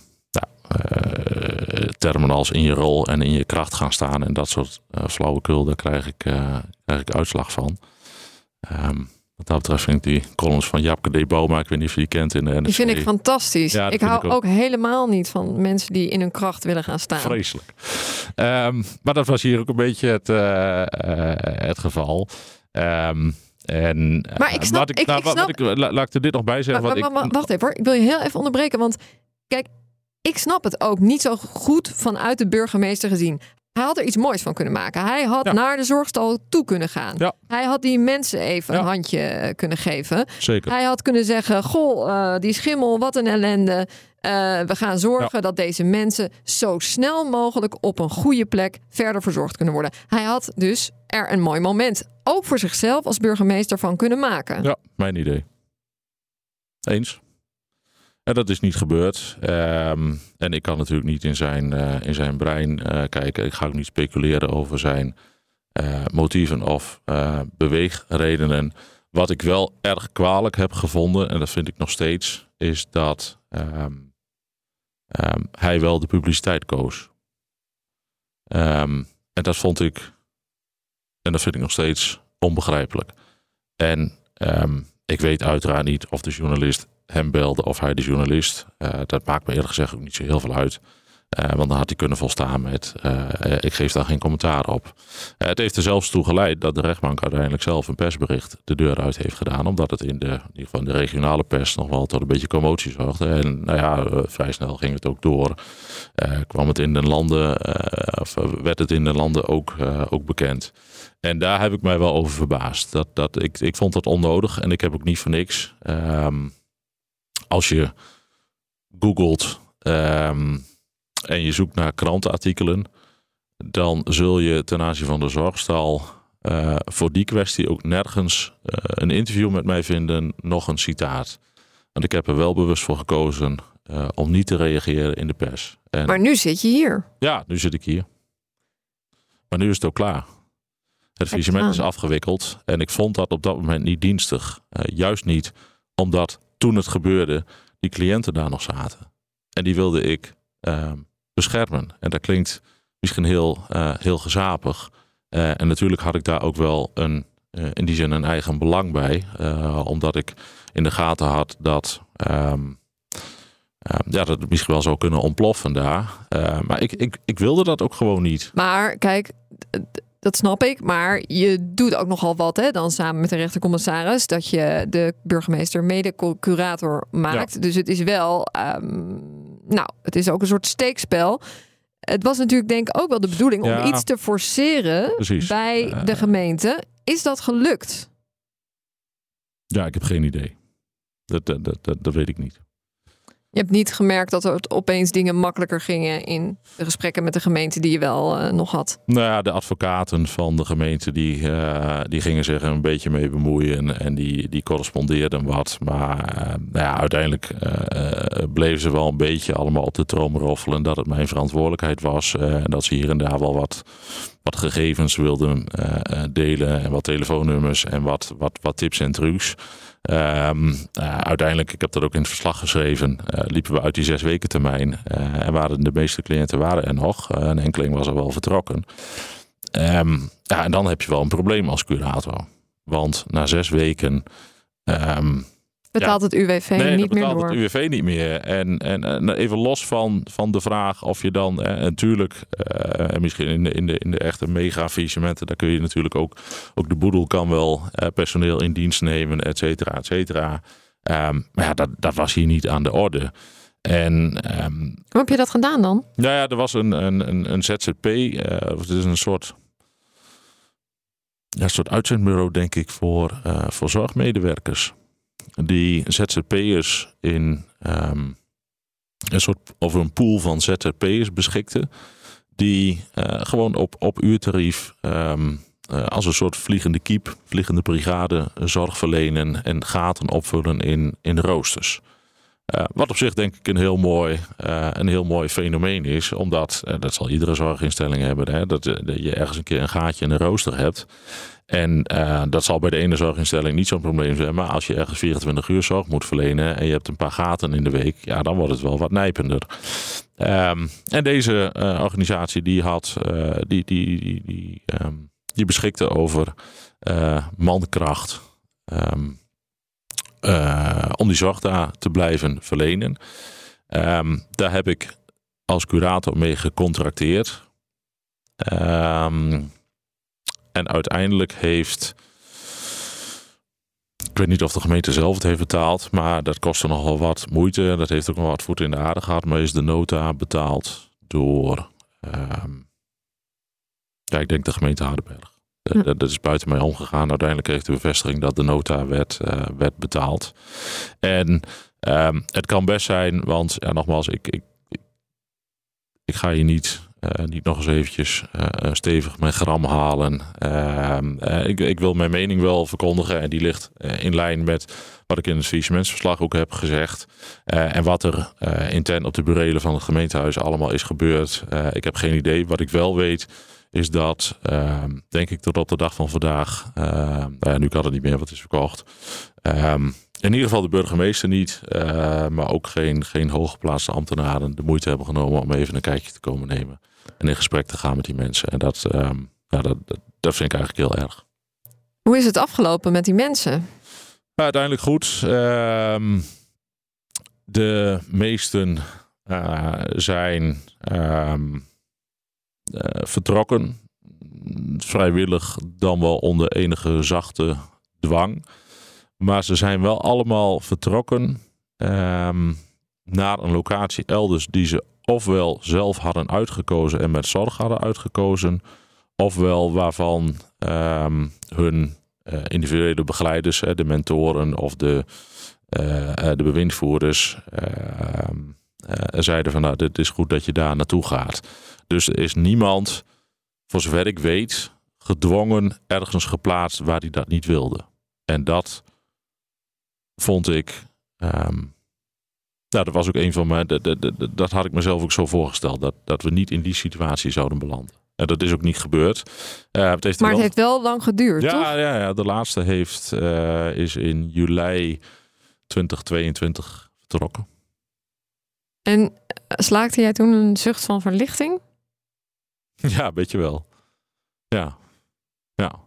B: als in je rol en in je kracht gaan staan en dat soort flauwekul, daar krijg ik, krijg ik uitslag van. Um, wat dat betreft vind ik die columns van Japke D. Boma, ik weet niet of je die kent in de NRC.
C: Die vind ik fantastisch. Ja, ik hou ik ook. ook. helemaal niet van mensen die in hun kracht willen gaan staan.
B: Vreselijk. Um, maar dat was hier ook een beetje het, uh, uh, het geval. Um, en,
C: maar ik snap, ik, ik, nou, ik snap...
B: ik, laat ik er dit nog bij zeggen.
C: Maar, maar, wacht even hoor, ik wil je heel even onderbreken. Want kijk, ik snap het ook niet zo goed vanuit de burgemeester gezien. Hij had er iets moois van kunnen maken. Hij had naar de zorgstal toe kunnen gaan. Ja. Hij had die mensen even een handje eh, kunnen geven.
B: Zeker.
C: Hij had kunnen zeggen: Goh, uh, die schimmel, wat een ellende. Uh, we gaan zorgen dat deze mensen zo snel mogelijk op een goede plek verder verzorgd kunnen worden. Hij had dus er een mooi moment, ook voor zichzelf als burgemeester, van kunnen maken.
B: Ja, mijn idee. Eens. En dat is niet gebeurd. Um, en ik kan natuurlijk niet in zijn, uh, in zijn brein uh, kijken. Ik ga ook niet speculeren over zijn uh, motieven of beweegredenen. Wat ik wel erg kwalijk heb gevonden, en dat vind ik nog steeds, is dat um, um, hij wel de publiciteit koos. en dat vond ik, en dat vind ik nog steeds onbegrijpelijk. En ehm, ik weet uiteraard niet of de journalist hem belde of hij de journalist. dat maakt me eerlijk gezegd ook niet zo heel veel uit. Uh, want dan had hij kunnen volstaan met: uh, ik geef daar geen commentaar op. Het heeft er zelfs toe geleid dat de rechtbank uiteindelijk zelf een persbericht de deur uit heeft gedaan. Omdat het in de, in ieder geval de regionale pers nog wel tot een beetje commotie zorgde. En nou ja, vrij snel ging het ook door. kwam het in de landen, of werd het in de landen ook, ook bekend. En daar heb ik mij wel over verbaasd. Dat, dat, ik, ik vond dat onnodig en ik heb ook niet voor niks. Um, als je googelt. Um, en je zoekt naar krantenartikelen, dan zul je ten aanzien van de zorgstal uh, voor die kwestie ook nergens uh, een interview met mij vinden, nog een citaat. Want ik heb er wel bewust voor gekozen uh, om niet te reageren in de pers.
C: En, maar nu zit je hier.
B: Ja, nu zit ik hier. Maar nu is het ook klaar. Het visement is afgewikkeld en ik vond dat op dat moment niet dienstig. juist niet omdat toen het gebeurde, die cliënten daar nog zaten. En die wilde ik Ehm, beschermen. En dat klinkt misschien heel, uh, heel gezapig. Uh, en natuurlijk had ik daar ook wel een, uh, in die zin een eigen belang bij. omdat ik in de gaten had dat, um, ja, dat het misschien wel zou kunnen ontploffen daar. maar ik, ik, ik wilde dat ook gewoon niet.
C: Maar kijk, dat snap ik. Maar je doet ook nogal wat, hè? Dan samen met de rechtercommissaris. Dat je de burgemeester mede-curator maakt. Dus het is wel. Ehm, nou, het is ook een soort steekspel. Het was natuurlijk, denk ik, ook wel de bedoeling om iets te forceren bij de gemeente. Is dat gelukt?
B: Ja, ik heb geen idee. Dat, dat, dat, dat weet ik niet.
C: Je hebt niet gemerkt dat er opeens dingen makkelijker gingen in de gesprekken met de gemeente die je wel uh, nog had?
B: Nou ja, de advocaten van de gemeente die, uh, die gingen zich een beetje mee bemoeien en die, die correspondeerden wat. Maar uh, nou ja, uiteindelijk bleven ze wel een beetje allemaal op de troom roffelen dat het mijn verantwoordelijkheid was. en dat ze hier en daar wel wat, wat gegevens wilden delen en wat telefoonnummers en wat, wat, wat tips en trucs. Um, uh, uiteindelijk, ik heb dat ook in het verslag geschreven, uh, liepen we uit die zes weken termijn. Uh, en waren de meeste cliënten waren er nog. een enkeling was er wel vertrokken. Um, ja, en dan heb je wel een probleem als curator. Want na zes weken um,
C: Betaalt het UWV
B: nee,
C: niet meer
B: door? het UWV niet meer. En, en, en, even los van, van de vraag of je dan, eh, natuurlijk, uh, en misschien in de, in, de, in de echte mega-faillissementen, daar kun je natuurlijk ook, ook de boedel kan wel uh, personeel in dienst nemen, et cetera, et cetera. Um, maar ja, dat, dat was hier niet aan de orde. En, um,
C: Hoe heb je dat gedaan dan?
B: Nou ja, er was een, een, een, een ZZP, uh, het is een soort ja, een soort uitzendbureau, denk ik, voor, uh, voor zorgmedewerkers die ZZP'ers in um, een soort over een pool van ZZP'ers beschikte. Die uh, gewoon op, op uurtarief um, uh, als een soort vliegende kiep, vliegende brigade zorg verlenen en gaten opvullen in, in roosters. Uh, wat op zich denk ik een heel mooi, een heel mooi fenomeen is. Omdat, dat zal iedere zorginstelling hebben, hè, dat je ergens een keer een gaatje in de rooster hebt. En dat zal bij de ene zorginstelling niet zo'n probleem zijn. Maar als je ergens 24 uur zorg moet verlenen en je hebt een paar gaten in de week, ja, dan wordt het wel wat nijpender. Um, en deze organisatie die had, die, die, die, die, um, die beschikte over mankracht. Um, om die zorg daar te blijven verlenen. daar heb ik als curator mee gecontracteerd. Um, en uiteindelijk heeft. Ik weet niet of de gemeente zelf het heeft betaald, maar dat kostte nogal wat moeite. Dat heeft ook nog wat voet in de aarde gehad. Maar is de nota betaald door. Um, ja, ik denk de gemeente Hardenberg. Ja. Dat, dat, is buiten mij omgegaan. Uiteindelijk kreeg de bevestiging dat de nota werd, uh, werd betaald. En um, het kan best zijn, want ja, nogmaals, ik, ik, ik ga je niet niet nog eens eventjes uh, stevig mijn gram halen. Uh, ik, ik, wil mijn mening wel verkondigen en die ligt in lijn met wat ik in het faillissementsverslag ook heb gezegd. en wat er intern op de burelen van het gemeentehuis allemaal is gebeurd. ik heb geen idee. Wat ik wel weet is dat, ehm, denk ik tot op de dag van vandaag, nou nu kan het niet meer, wat is verkocht. Ehm, in ieder geval de burgemeester niet, maar ook geen, geen hooggeplaatste ambtenaren de moeite hebben genomen om even een kijkje te komen nemen en in gesprek te gaan met die mensen. En dat, um, ja, dat, dat, dat, vind ik eigenlijk heel erg.
C: Hoe is het afgelopen met die mensen?
B: Uiteindelijk goed. Ehm, de meesten uh, zijn ehm, uh, vertrokken. Vrijwillig dan wel onder enige zachte dwang. Maar ze zijn wel allemaal vertrokken um, naar een locatie elders die ze ofwel zelf hadden uitgekozen en met zorg hadden uitgekozen, ofwel waarvan um, hun uh, individuele begeleiders, de mentoren of de, uh, de bewindvoerders, zeiden van nou, dit is goed dat je daar naartoe gaat. Dus er is niemand, voor zover ik weet, gedwongen ergens geplaatst waar hij dat niet wilde. En dat vond ik. Um, nou, dat was ook een van mijn. Dat, dat, dat, had ik mezelf ook zo voorgesteld. Dat, dat we niet in die situatie zouden belanden. En dat is ook niet gebeurd.
C: Uh, het heeft maar het heeft wel lang geduurd.
B: Ja,
C: toch?
B: ja, ja de laatste heeft, uh, is in juli 2022 vertrokken.
C: En slaakte jij toen een zucht van verlichting?
B: Ja, weet je wel. Ja. Ja.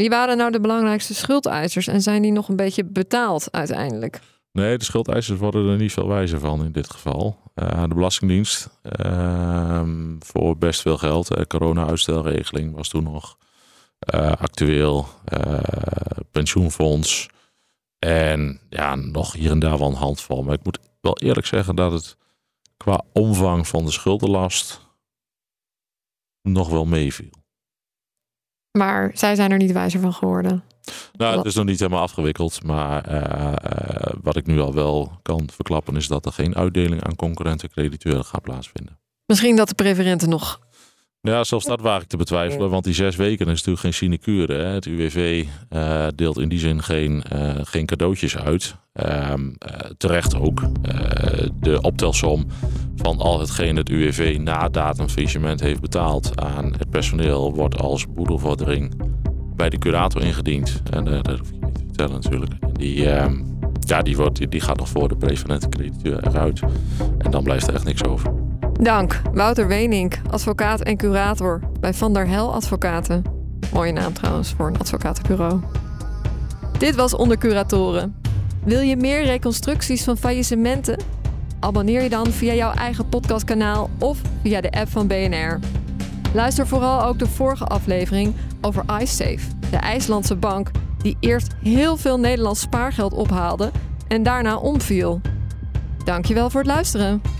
C: Wie waren nou de belangrijkste schuldeisers en zijn die nog een beetje betaald uiteindelijk?
B: Nee, de schuldeisers worden er niet veel wijzer van in dit geval. Uh, de Belastingdienst uh, voor best veel geld. De corona-uitstelregeling was toen nog uh, actueel. Eh, pensioenfonds. En ja, nog hier en daar wel een handvol. Maar ik moet wel eerlijk zeggen dat het qua omvang van de schuldenlast nog wel meeviel.
C: Maar zij zijn er niet wijzer van geworden.
B: Nou, het is nog niet helemaal afgewikkeld. Maar uh, uh, wat ik nu al wel kan verklappen is dat er geen uitdeling aan concurrenten crediteuren gaat plaatsvinden.
C: Misschien dat de preferenten nog
B: ja, zelfs dat waar ik te betwijfelen. Want die zes weken is natuurlijk geen sinecure. Hè. Het UWV uh, deelt in die zin geen, uh, geen cadeautjes uit. Uh, terecht ook. de optelsom van al hetgeen het UWV na datumfaillissement heeft betaald aan het personeel wordt als boedelvordering bij de curator ingediend. En dat hoef je niet te vertellen natuurlijk. En die, ehm, ja, die, wordt, die gaat nog voor de prevalente crediteur eruit. En dan blijft er echt niks over.
C: Dank, Wouter Wenink, advocaat en curator bij Van der Hel Advocaten. Mooie naam trouwens voor een advocatenbureau. Dit was Onder Curatoren. Wil je meer reconstructies van faillissementen? Abonneer je dan via jouw eigen podcastkanaal of via de app van BNR. Luister vooral ook de vorige aflevering over iSafe, de IJslandse bank die eerst heel veel Nederlands spaargeld ophaalde en daarna omviel. Dankjewel voor het luisteren.